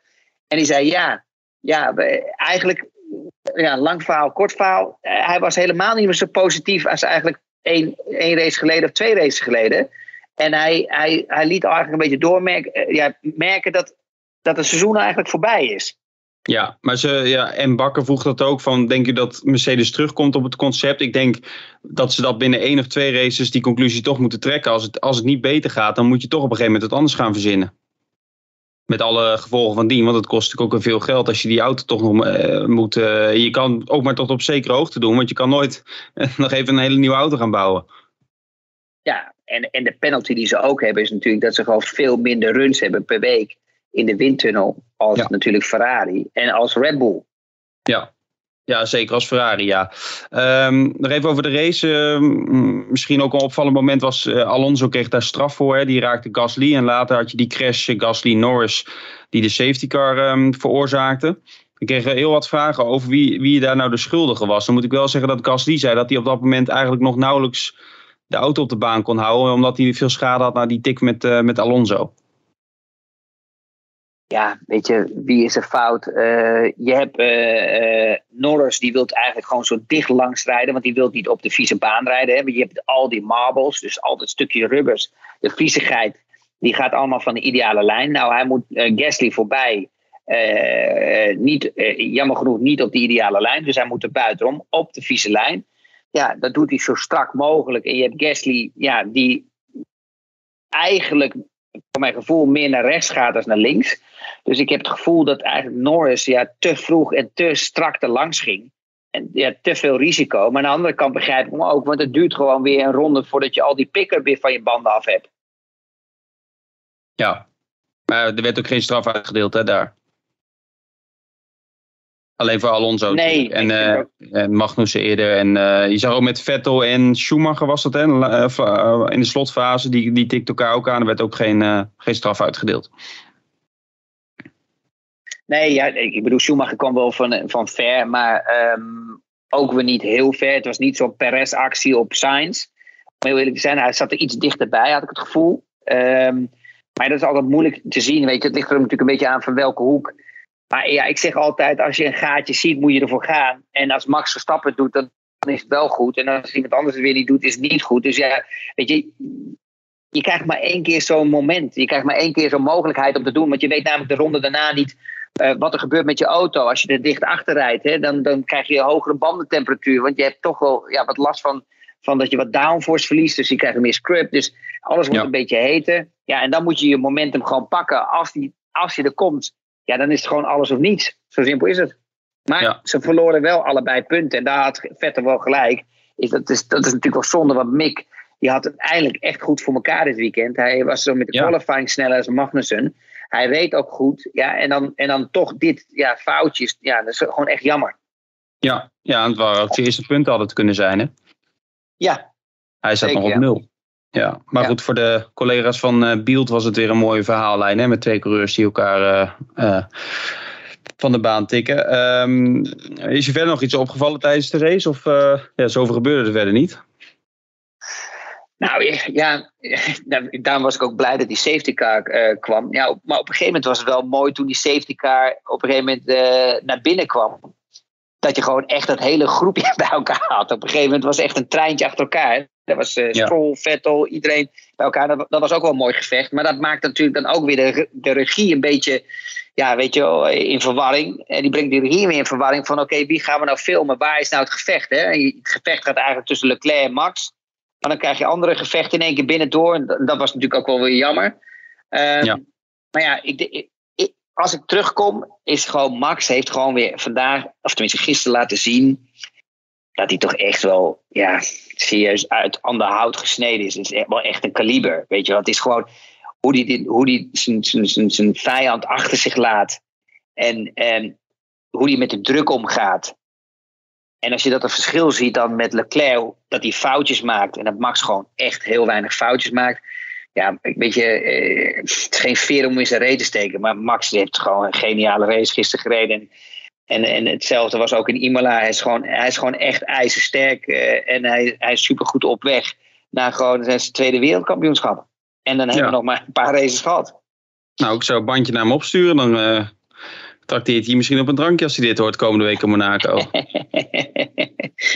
En die zei ja, ja eigenlijk, ja, lang verhaal, kort verhaal. Eh, hij was helemaal niet meer zo positief als eigenlijk één, één race geleden of twee races geleden. En hij, hij, hij liet eigenlijk een beetje doormerken eh, ja, merken dat, dat het seizoen eigenlijk voorbij is. Ja, maar ze, ja, en Bakker vroeg dat ook van, denk je dat Mercedes terugkomt op het concept? Ik denk dat ze dat binnen één of twee races die conclusie toch moeten trekken. Als het, als het niet beter gaat, dan moet je toch op een gegeven moment het anders gaan verzinnen. Met alle gevolgen van dien, want het kost natuurlijk ook veel geld als je die auto toch nog uh, moet. Uh, je kan ook maar tot op zekere hoogte doen, want je kan nooit uh, [laughs] nog even een hele nieuwe auto gaan bouwen. Ja, en, en de penalty die ze ook hebben is natuurlijk dat ze gewoon veel minder runs hebben per week in de windtunnel als natuurlijk Ferrari en als Red Bull. Ja, ja, zeker als Ferrari, ja. Um, nog even over de race. Uh, misschien ook een opvallend moment was uh, Alonso kreeg daar straf voor. Hè. Die raakte Gasly en later had je die crash uh, Gasly-Norris die de safety car um, veroorzaakte. Ik kreeg heel wat vragen over wie, wie daar nou de schuldige was. Dan moet ik wel zeggen dat Gasly zei dat hij op dat moment eigenlijk nog nauwelijks de auto op de baan kon houden. Omdat hij veel schade had na die tik met, uh, met Alonso. Ja, weet je, wie is er fout? Uh, je hebt uh, Norris, die wil eigenlijk gewoon zo dicht langs rijden. Want die wil niet op de vieze baan rijden. Hè? Je hebt al die marbles, dus al dat stukje rubbers. De viezigheid, die gaat allemaal van de ideale lijn. Nou, hij moet Gasly voorbij. niet, jammer genoeg niet op de ideale lijn. Dus hij moet er buitenom op de vieze lijn ja, dat doet hij zo strak mogelijk. En je hebt Gasly, ja, die eigenlijk, voor mijn gevoel, meer naar rechts gaat dan naar links. Dus ik heb het gevoel dat eigenlijk Norris ja, te vroeg en te strak er langs ging. En ja, te veel risico. Maar aan de andere kant begrijp ik hem ook, want het duurt gewoon weer een ronde voordat je al die picker weer van je banden af hebt. Ja, maar er werd ook geen straf uitgedeeld hè, daar. Alleen voor Alonso. Nee. En, uh, Magnussen eerder. En uh, je zag ook met Vettel en Schumacher was dat hè? In de slotfase. Die, die tikte elkaar ook aan. Er werd ook geen, geen straf uitgedeeld. Nee, ja, ik bedoel, Schumacher kwam wel van, van ver. Maar um, ook weer niet heel ver. Het was niet zo'n Perez-actie op Sainz. Om heel eerlijk te zijn, hij zat er iets dichterbij, had ik het gevoel. Um, maar dat is altijd moeilijk te zien. Weet je, het ligt er natuurlijk een beetje aan van welke hoek maar ja, ik zeg altijd, als je een gaatje ziet, moet je ervoor gaan. En als Max Verstappen het doet, dan is het wel goed. En als iemand anders het weer niet doet, is het niet goed. Dus ja, weet je, je krijgt maar één keer zo'n moment. Je krijgt maar één keer zo'n mogelijkheid om te doen. Want je weet namelijk de ronde daarna niet uh, wat er gebeurt met je auto. Als je er dicht achter rijdt, hè, dan, dan krijg je een hogere bandentemperatuur. Want je hebt toch wel ja, wat last van, van dat je wat downforce verliest. Dus je krijgt meer scrub. Dus alles wordt een beetje heter. Ja, en dan moet je je momentum gewoon pakken. Als, die, als je er komt, ja, dan is het gewoon alles of niets. Zo simpel is het. Maar ze verloren wel allebei punten. En daar had Vettel wel gelijk. Is dat, is, dat is natuurlijk wel zonde, want Mick die had het eindelijk echt goed voor elkaar dit weekend. Hij was zo met de qualifying sneller als Magnussen. Hij reed ook goed. Ja, en, dan, en dan toch dit ja, foutjes. Ja, dat is gewoon echt jammer. Ja, ja het waren ook de eerste punten hadden het kunnen zijn. Hè? Ja. Hij zat nog op nul. Ja, maar goed, voor de collega's van uh, Bielt was het weer een mooie verhaallijn. Hè, met twee coureurs die elkaar uh, uh, van de baan tikken. Um, is je verder nog iets opgevallen tijdens de race? Of ja, zoveel gebeurde er verder niet? Nou ja, daarom was ik ook blij dat die safety car kwam. Ja, maar op een gegeven moment was het wel mooi toen die safety car op een gegeven moment naar binnen kwam. Dat je gewoon echt dat hele groepje [laughs] bij elkaar had. Op een gegeven moment was het echt een treintje achter elkaar. Dat was uh, Stroll, Vettel, iedereen bij elkaar. Dat, dat, was ook wel een mooi gevecht. Maar dat maakt natuurlijk dan ook weer de, de regie een beetje ja, weet je, in verwarring. En die brengt die regie weer in verwarring van oké, wie gaan we nou filmen? Waar is nou het gevecht? Hè? het gevecht gaat eigenlijk tussen Leclerc en Max. Maar dan krijg je andere gevechten in één keer binnendoor. En dat was natuurlijk ook wel weer jammer. Um, ja. Maar ja, ik, ik, als ik terugkom, is gewoon Max heeft gewoon weer vandaag, of tenminste gisteren laten zien dat hij toch echt wel ja, serieus uit ander hout gesneden is. Het is echt wel echt een kaliber. Weet je het is gewoon hoe hij hoe die zijn, zijn, zijn vijand achter zich laat. En, en hoe hij met de druk omgaat. En als je dat een verschil ziet dan met Leclerc, dat hij foutjes maakt. En dat Max gewoon echt heel weinig foutjes maakt. Ja, weet je, eh, het is geen veer om in zijn reet te steken. Maar Max heeft gewoon een geniale race gisteren gereden. En en, en hetzelfde was ook in Imola. Hij is gewoon, hij is gewoon echt ijzersterk. Uh, en hij, hij is supergoed op weg naar gewoon zijn tweede wereldkampioenschap. En dan hebben we nog maar een paar races gehad. Nou, ik zou een bandje naar hem opsturen. Dan uh, trakteert hij misschien op een drankje als hij dit hoort komende week in Monaco. [laughs]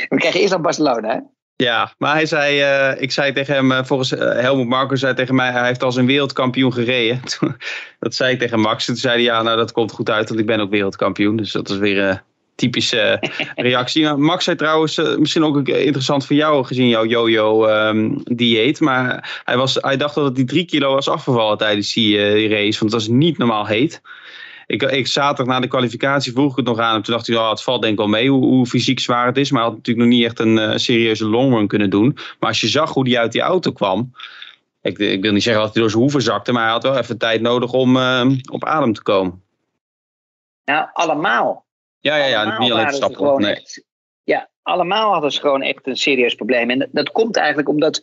we krijgen eerst nog Barcelona, hè? Ja, maar hij zei, uh, ik zei tegen hem, uh, volgens uh, Helmut Marko zei tegen mij, hij heeft als een wereldkampioen gereden. [laughs] dat zei ik tegen Max. Toen zei hij, ja, nou dat komt goed uit, want ik ben ook wereldkampioen. Dus dat is weer een typische [laughs] reactie. Max zei trouwens, misschien ook interessant voor jou, gezien jouw yo-yo um, dieet. Maar hij, was, hij dacht dat hij drie kilo was afgevallen tijdens die, die race, want het was niet normaal heet ik, ik zaterdag na de kwalificatie vroeg ik het nog aan hem. Toen dacht hij, oh, het valt denk ik wel mee hoe, hoe, fysiek zwaar het is. Maar hij had natuurlijk nog niet echt een uh, serieuze longrun kunnen doen. Maar als je zag hoe hij uit die auto kwam. Ik, ik wil niet zeggen dat hij door zijn hoeven zakte. Maar hij had wel even tijd nodig om uh, op adem te komen. Nou, allemaal. Ja, ja, ja. Allemaal niet alleen stappen. Nee. Echt, ja, allemaal hadden ze gewoon echt een serieus probleem. En dat, dat komt eigenlijk omdat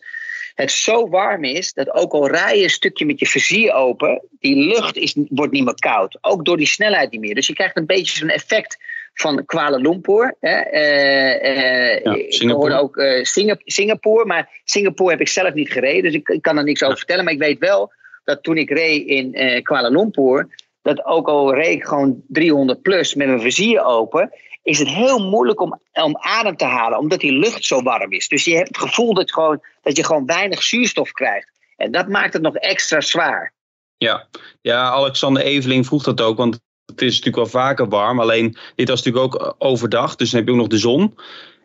het zo warm is dat ook al rij je een stukje met je vizier open, die lucht is, wordt niet meer koud. Ook door die snelheid niet meer. Dus je krijgt een beetje zo'n effect van Kuala Lumpur. Hè. Uh, uh, ik hoorde ook uh, Singapore, maar Singapore heb ik zelf niet gereden, dus ik, ik kan er niks over vertellen. Maar ik weet wel dat toen ik reed in Kuala Lumpur, dat ook al reed ik gewoon 300 plus met mijn vizier open, is het heel moeilijk om, om adem te halen, omdat die lucht zo warm is. Dus je hebt het gevoel dat, gewoon, dat je gewoon weinig zuurstof krijgt. En dat maakt het nog extra zwaar. Ja, ja Alexander Eveling vroeg dat ook, want het is natuurlijk wel vaker warm. Alleen dit was natuurlijk ook overdag, dus dan heb je ook nog de zon.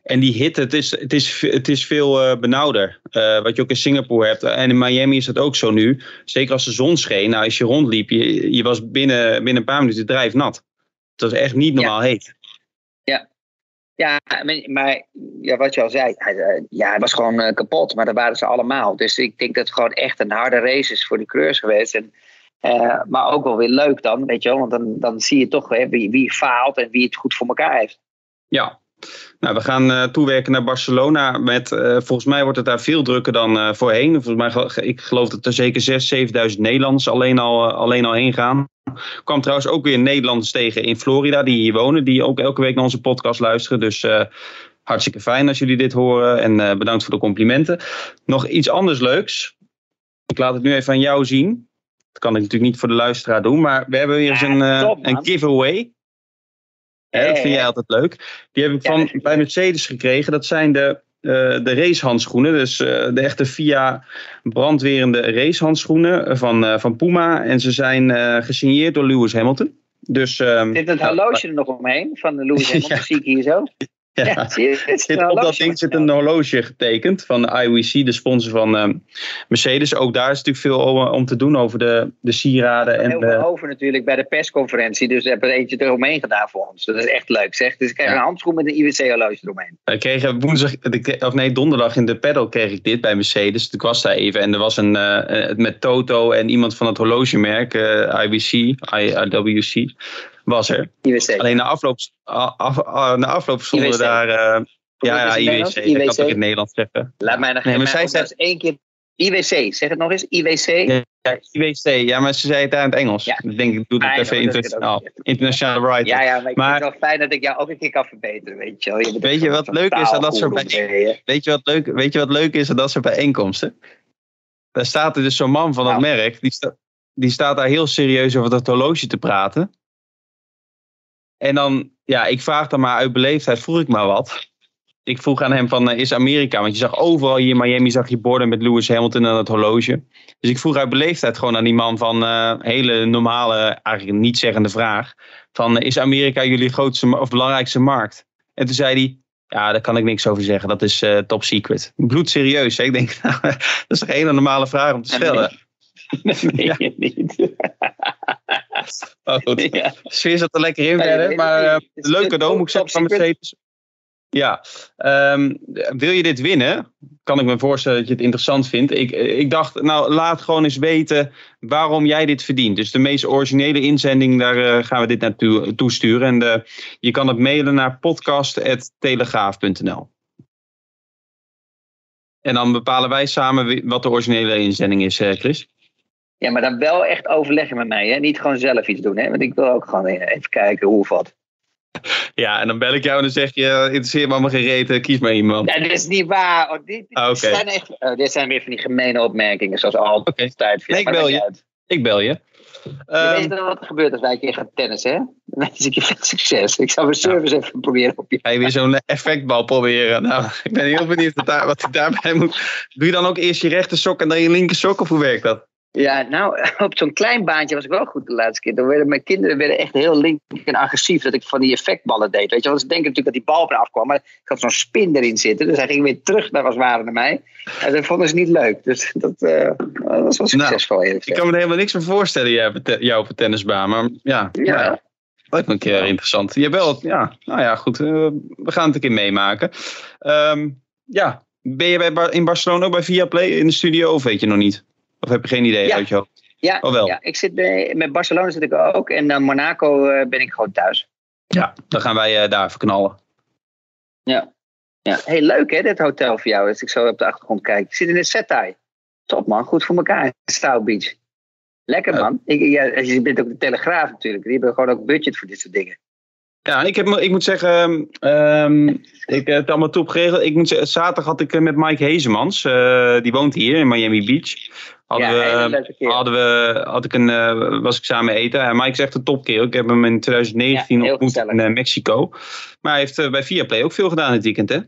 En die hitte, het is, het is, het is veel uh, benauwder. Uh, wat je ook in Singapore hebt. En in Miami is dat ook zo nu. Zeker als de zon scheen. Nou, als je rondliep, je, je was binnen, binnen een paar minuten drijfnat. Het was echt niet normaal heet. Ja, maar ja, wat je al zei, hij, eh, ja, hij was gewoon kapot. Maar dat waren ze allemaal. Dus ik denk dat het gewoon echt een harde race is voor de creurs geweest. En, maar ook wel weer leuk dan, weet je wel. Want dan, dan zie je toch hè, wie, wie faalt en wie het goed voor elkaar heeft. Ja, nou, we gaan toewerken naar Barcelona. Met, volgens mij wordt het daar veel drukker dan voorheen. Volgens mij, ik geloof dat er zeker 6.000, 7.000 Nederlanders alleen al, alleen al heen gaan. Kwam trouwens ook weer Nederlanders tegen in Florida die hier wonen. Die ook elke week naar onze podcast luisteren. Dus hartstikke fijn als jullie dit horen. En bedankt voor de complimenten. Nog iets anders leuks. Ik laat het nu even aan jou zien. Dat kan ik natuurlijk niet voor de luisteraar doen. Maar we hebben weer eens een, een giveaway. Hè, dat vind jij altijd leuk. Die heb ik van, bij Mercedes gekregen. Dat zijn de, de racehandschoenen. Dus uh, de echte VIA brandwerende racehandschoenen van, uh, van Puma. En ze zijn gesigneerd door Lewis Hamilton. Dus, um, Zit het horloge er nog omheen van Lewis [laughs] Hamilton? ja. Zie ik hier zo? Ja, zit, op dat ding zit een horloge getekend van de IWC, de sponsor van uh, Mercedes. Ook daar is natuurlijk veel om, te doen over de, de sieraden. En heel veel over natuurlijk bij de persconferentie. Dus we hebben er eentje eromheen gedaan voor ons. Dat is echt leuk zeg. Dus ik kreeg ja. een handschoen met een IWC-horloge eromheen. Ik kreeg woensdag, of nee, donderdag in de pedal kreeg ik dit bij Mercedes. Ik was daar even en er was een uh, met Toto en iemand van het horlogemerk, uh, IWC, IWC was er. IWC. Alleen na afloop, af, na afloop stonden daar. Uh, ja, ja, IWC. IWC. Ik kan ook in het Nederlands zeggen. Laat mij nog nee, maar zij zei één keer. IWC, zeg het nog eens. IWC. Ja, IWC. Ja, maar ze zei het daar in het Engels. Ja. Ik denk, ik doe het even internationaal. Internationale writer. Ja, ja, maar ik maar, vind het wel fijn dat ik jou ook een keer kan verbeteren, weet je wel. Je weet je wat leuk is aan dat soort bij, weet je wat leuk, Weet je wat leuk is aan dat soort bijeenkomsten? Daar staat er dus zo'n man van dat nou. merk, die, sta, die staat daar heel serieus over dat horloge te praten. En dan, ja, ik vraag dan maar uit beleefdheid, vroeg ik maar wat. Ik vroeg aan hem van, is Amerika? Want je zag overal hier in Miami, zag je borden met Lewis Hamilton en dat horloge. Dus ik vroeg uit beleefdheid gewoon aan die man van, uh, hele normale, eigenlijk niet zeggende vraag. Van, is Amerika jullie grootste of belangrijkste markt? En toen zei hij, ja, daar kan ik niks over zeggen. Dat is uh, top secret. Bloedserieus. Hè? Ik denk, [laughs] nou, dat is toch een hele normale vraag om te stellen. [laughs] Dat meen ja. je niet. [laughs] [laughs] oh, goed. Ja. De sfeer zat er lekker in verder. Maar uh, leuk cadeau moet ik zeggen van Mercedes. Ja, um, wil je dit winnen? Kan ik me voorstellen dat je het interessant vindt. Ik, ik dacht, nou laat gewoon eens weten waarom jij dit verdient. Dus de meest originele inzending, daar uh, gaan we dit naartoe toesturen. En uh, je kan het mailen naar podcast.telegraaf.nl. En dan bepalen wij samen wat de originele inzending is, Chris. Ja, maar dan wel echt overleggen met mij. Hè? Niet gewoon zelf iets doen. Hè? Want ik wil ook gewoon even kijken hoe of wat. Ja, en dan bel ik jou en dan zeg je, eh, interesseert me allemaal gereden, kies maar iemand. Ja, dat is niet waar. Oh, dit, ah, zijn echt, oh, dit zijn weer van die gemene opmerkingen, zoals altijd. Okay. Nee, ik bel je. Ik bel je. Je um, weet dan wat er gebeurt als wij een keer gaan tennissen, hè? [laughs] Dan wens ik je veel succes. Ik zal mijn service ja. even proberen op je. Ga je weer zo'n effectbal proberen? Nou, [laughs] ik ben heel benieuwd wat, wat ik daarbij moet. Doe je dan ook eerst je rechter sok en dan je linker sok, of hoe werkt dat? Ja, nou, [laughs] op zo'n klein baantje was ik wel goed de laatste keer. Dan werden mijn kinderen werden echt heel link en agressief dat ik van die effectballen deed. Weet je, want ze denken natuurlijk dat die bal eraf kwam, maar ik had zo'n spin erin zitten. Dus hij ging weer terug naar als ware naar mij. En dat vonden ze niet leuk. Dus dat, uh, dat was wel nou, succesvol. Nou, ik kan me er helemaal niks van voorstellen, jou op een tennisbaan. Maar ja, ja. Nou ja. Lijkt me een keer interessant. Je wel, ja, nou ja, goed. Uh, we gaan het een keer meemaken. Um, ja, ben je bij, in Barcelona ook bij Viaplay in de studio of weet je nog niet? Of heb je geen idee uit je hoofd? Ja, oh, wel. ja ik zit bij, met Barcelona zit ik ook. En dan Monaco uh, ben ik gewoon thuis. Ja, dan gaan wij uh, daar even knallen. Ja. Ja, heel leuk hè, dit hotel voor jou, als ik zo op de achtergrond kijk. Ik zit in een Setai. Top man, goed voor elkaar Style Beach. Lekker man. Ik, ja, je bent ook de Telegraaf natuurlijk. Die hebben gewoon ook budget voor dit soort dingen. Ja, ik, heb, ik moet zeggen, um, ik heb het allemaal toe geregeld. Ik moet zeggen, zaterdag had ik met Mike Hezemans, uh, die woont hier in Miami Beach. Hadden ja, we, hadden we, had ik een, uh, was ik samen eten. En Mike is echt een topkeer. Ik heb hem in 2019 ja, ontmoet in uh, Mexico. Maar hij heeft bij Viaplay ook veel gedaan dit weekend, hè?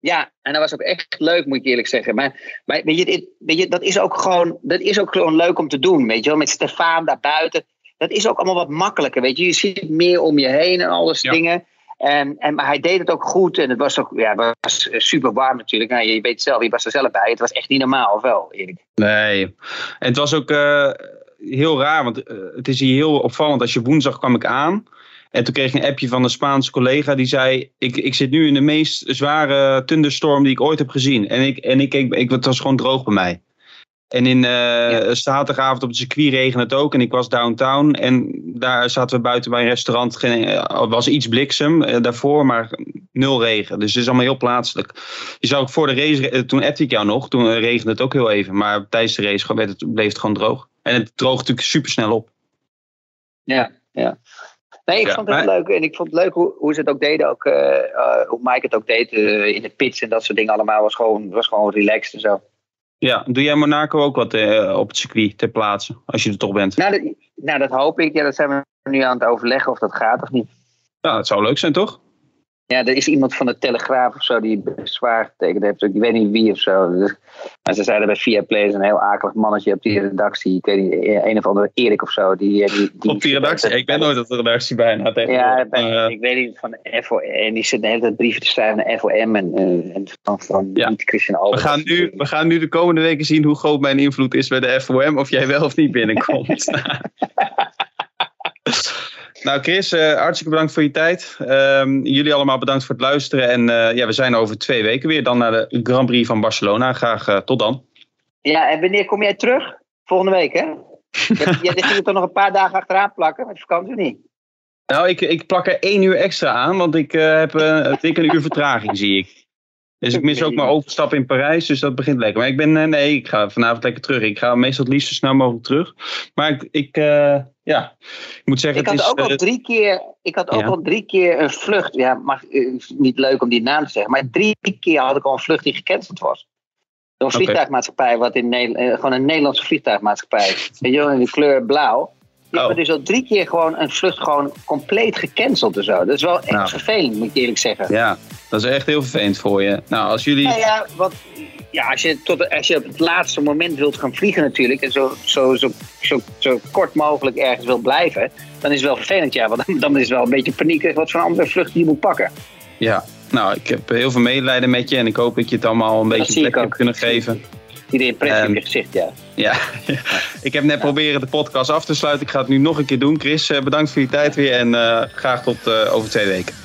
Ja, en dat was ook echt leuk, moet ik eerlijk zeggen. Maar, maar weet, je, weet je, dat is ook gewoon, dat is ook gewoon leuk om te doen, weet je wel. Met Stefan daar buiten. Dat is ook allemaal wat makkelijker, weet je. Je ziet meer om je heen en alles ja. dingen. En, en, maar hij deed het ook goed. En het was ook ja, het was super warm natuurlijk. Nou, je weet zelf, je was er zelf bij. Het was echt niet normaal, of wel, Erik? Nee. En het was ook uh, heel raar. Want uh, het is hier heel opvallend. Als je woensdag kwam ik aan. En toen kreeg ik een appje van een Spaanse collega die zei: ik, ik zit nu in de meest zware thunderstorm die ik ooit heb gezien. En, ik, en ik, ik, ik, het was gewoon droog bij mij. En in uh, ja. zaterdagavond op het circuit regende het ook. En ik was downtown. En daar zaten we buiten bij een restaurant. Er was iets bliksem uh, daarvoor, maar nul regen. Dus het is allemaal heel plaatselijk. Je zou ook voor de race, toen appte ik jou nog. Toen regende het ook heel even. Maar tijdens de race werd het, bleef het gewoon droog. En het droog natuurlijk super snel op. Ja, ja. Nee, ik ja, vond het maar... leuk. En ik vond het leuk hoe, hoe ze het ook deden. Ook, hoe Mike het ook deed in de pits en dat soort dingen allemaal. Was gewoon, was gewoon relaxed en zo. Ja, doe jij Monaco ook wat op het circuit ter plaatse? Als je er toch bent. Nou, dat, nou, dat hoop ik. Ja, dat zijn we nu aan het overleggen of dat gaat of niet. Ja, het zou leuk zijn, toch? Ja, er is iemand van de Telegraaf of zo die bezwaar getekend heeft. Ik weet niet wie of zo. Dus, maar ze zeiden bij Viaplay is een heel akelig mannetje op die redactie. Ik weet niet, een of andere Erik of zo. Die, die, die op die redactie? Ik ben nooit op de redactie bijna. Ja, uh, ik weet niet, van de FOM. En die zit de hele tijd brieven te schrijven naar FOM en, uh, en van, van ja. niet Christian Albers. We gaan, nu, we gaan nu de komende weken zien hoe groot mijn invloed is bij de FOM. Of jij wel of niet binnenkomt. [laughs] Nou Chris, uh, hartstikke bedankt voor je tijd. Um, jullie allemaal bedankt voor het luisteren. En uh, ja, we zijn over twee weken weer dan naar de Grand Prix van Barcelona. Graag uh, tot dan. Ja, en wanneer kom jij terug? Volgende week, hè? Jij ging er toch nog een paar dagen achteraan plakken met vakantie niet? Nou, ik, ik plak er één uur extra aan, want ik heb dik een uur vertraging, zie ik. Dus ik mis ook mijn overstap in Parijs, dus dat begint lekker. Maar ik ben, nee, ik ga vanavond lekker terug. Ik ga meestal het liefst zo snel mogelijk terug. Maar ik, ik uh, ja, ik moet zeggen... Ik had, het is, ook, al drie keer, ik had ook ja. al drie keer een vlucht. Ja, mag, niet leuk om die naam te zeggen. Maar drie keer had ik al een vlucht die gecanceld was. Door een vliegtuigmaatschappij, wat in Nederland, gewoon een Nederlandse vliegtuigmaatschappij. Je wel, in de kleur blauw. Die oh. hebben dus al drie keer gewoon een vlucht gewoon compleet gecanceld en zo. Dat is wel echt nou. vervelend, moet ik eerlijk zeggen. Ja, dat is echt heel vervelend voor je. Nou, als jullie... Ja, ja, want, ja als, je tot, als je op het laatste moment wilt gaan vliegen natuurlijk... en zo, zo, zo, zo, zo kort mogelijk ergens wil blijven... dan is het wel vervelend, ja. Want dan, dan is het wel een beetje paniek wat voor een andere vlucht je moet pakken. Ja, nou, ik heb heel veel medelijden met je... en ik hoop dat je het allemaal een beetje plek hebt kunnen geven. Die impressie um, op je gezicht, ja. ja. [laughs] ik heb net proberen de podcast af te sluiten. Ik ga het nu nog een keer doen. Chris, bedankt voor je tijd weer en uh, graag tot uh, over twee weken.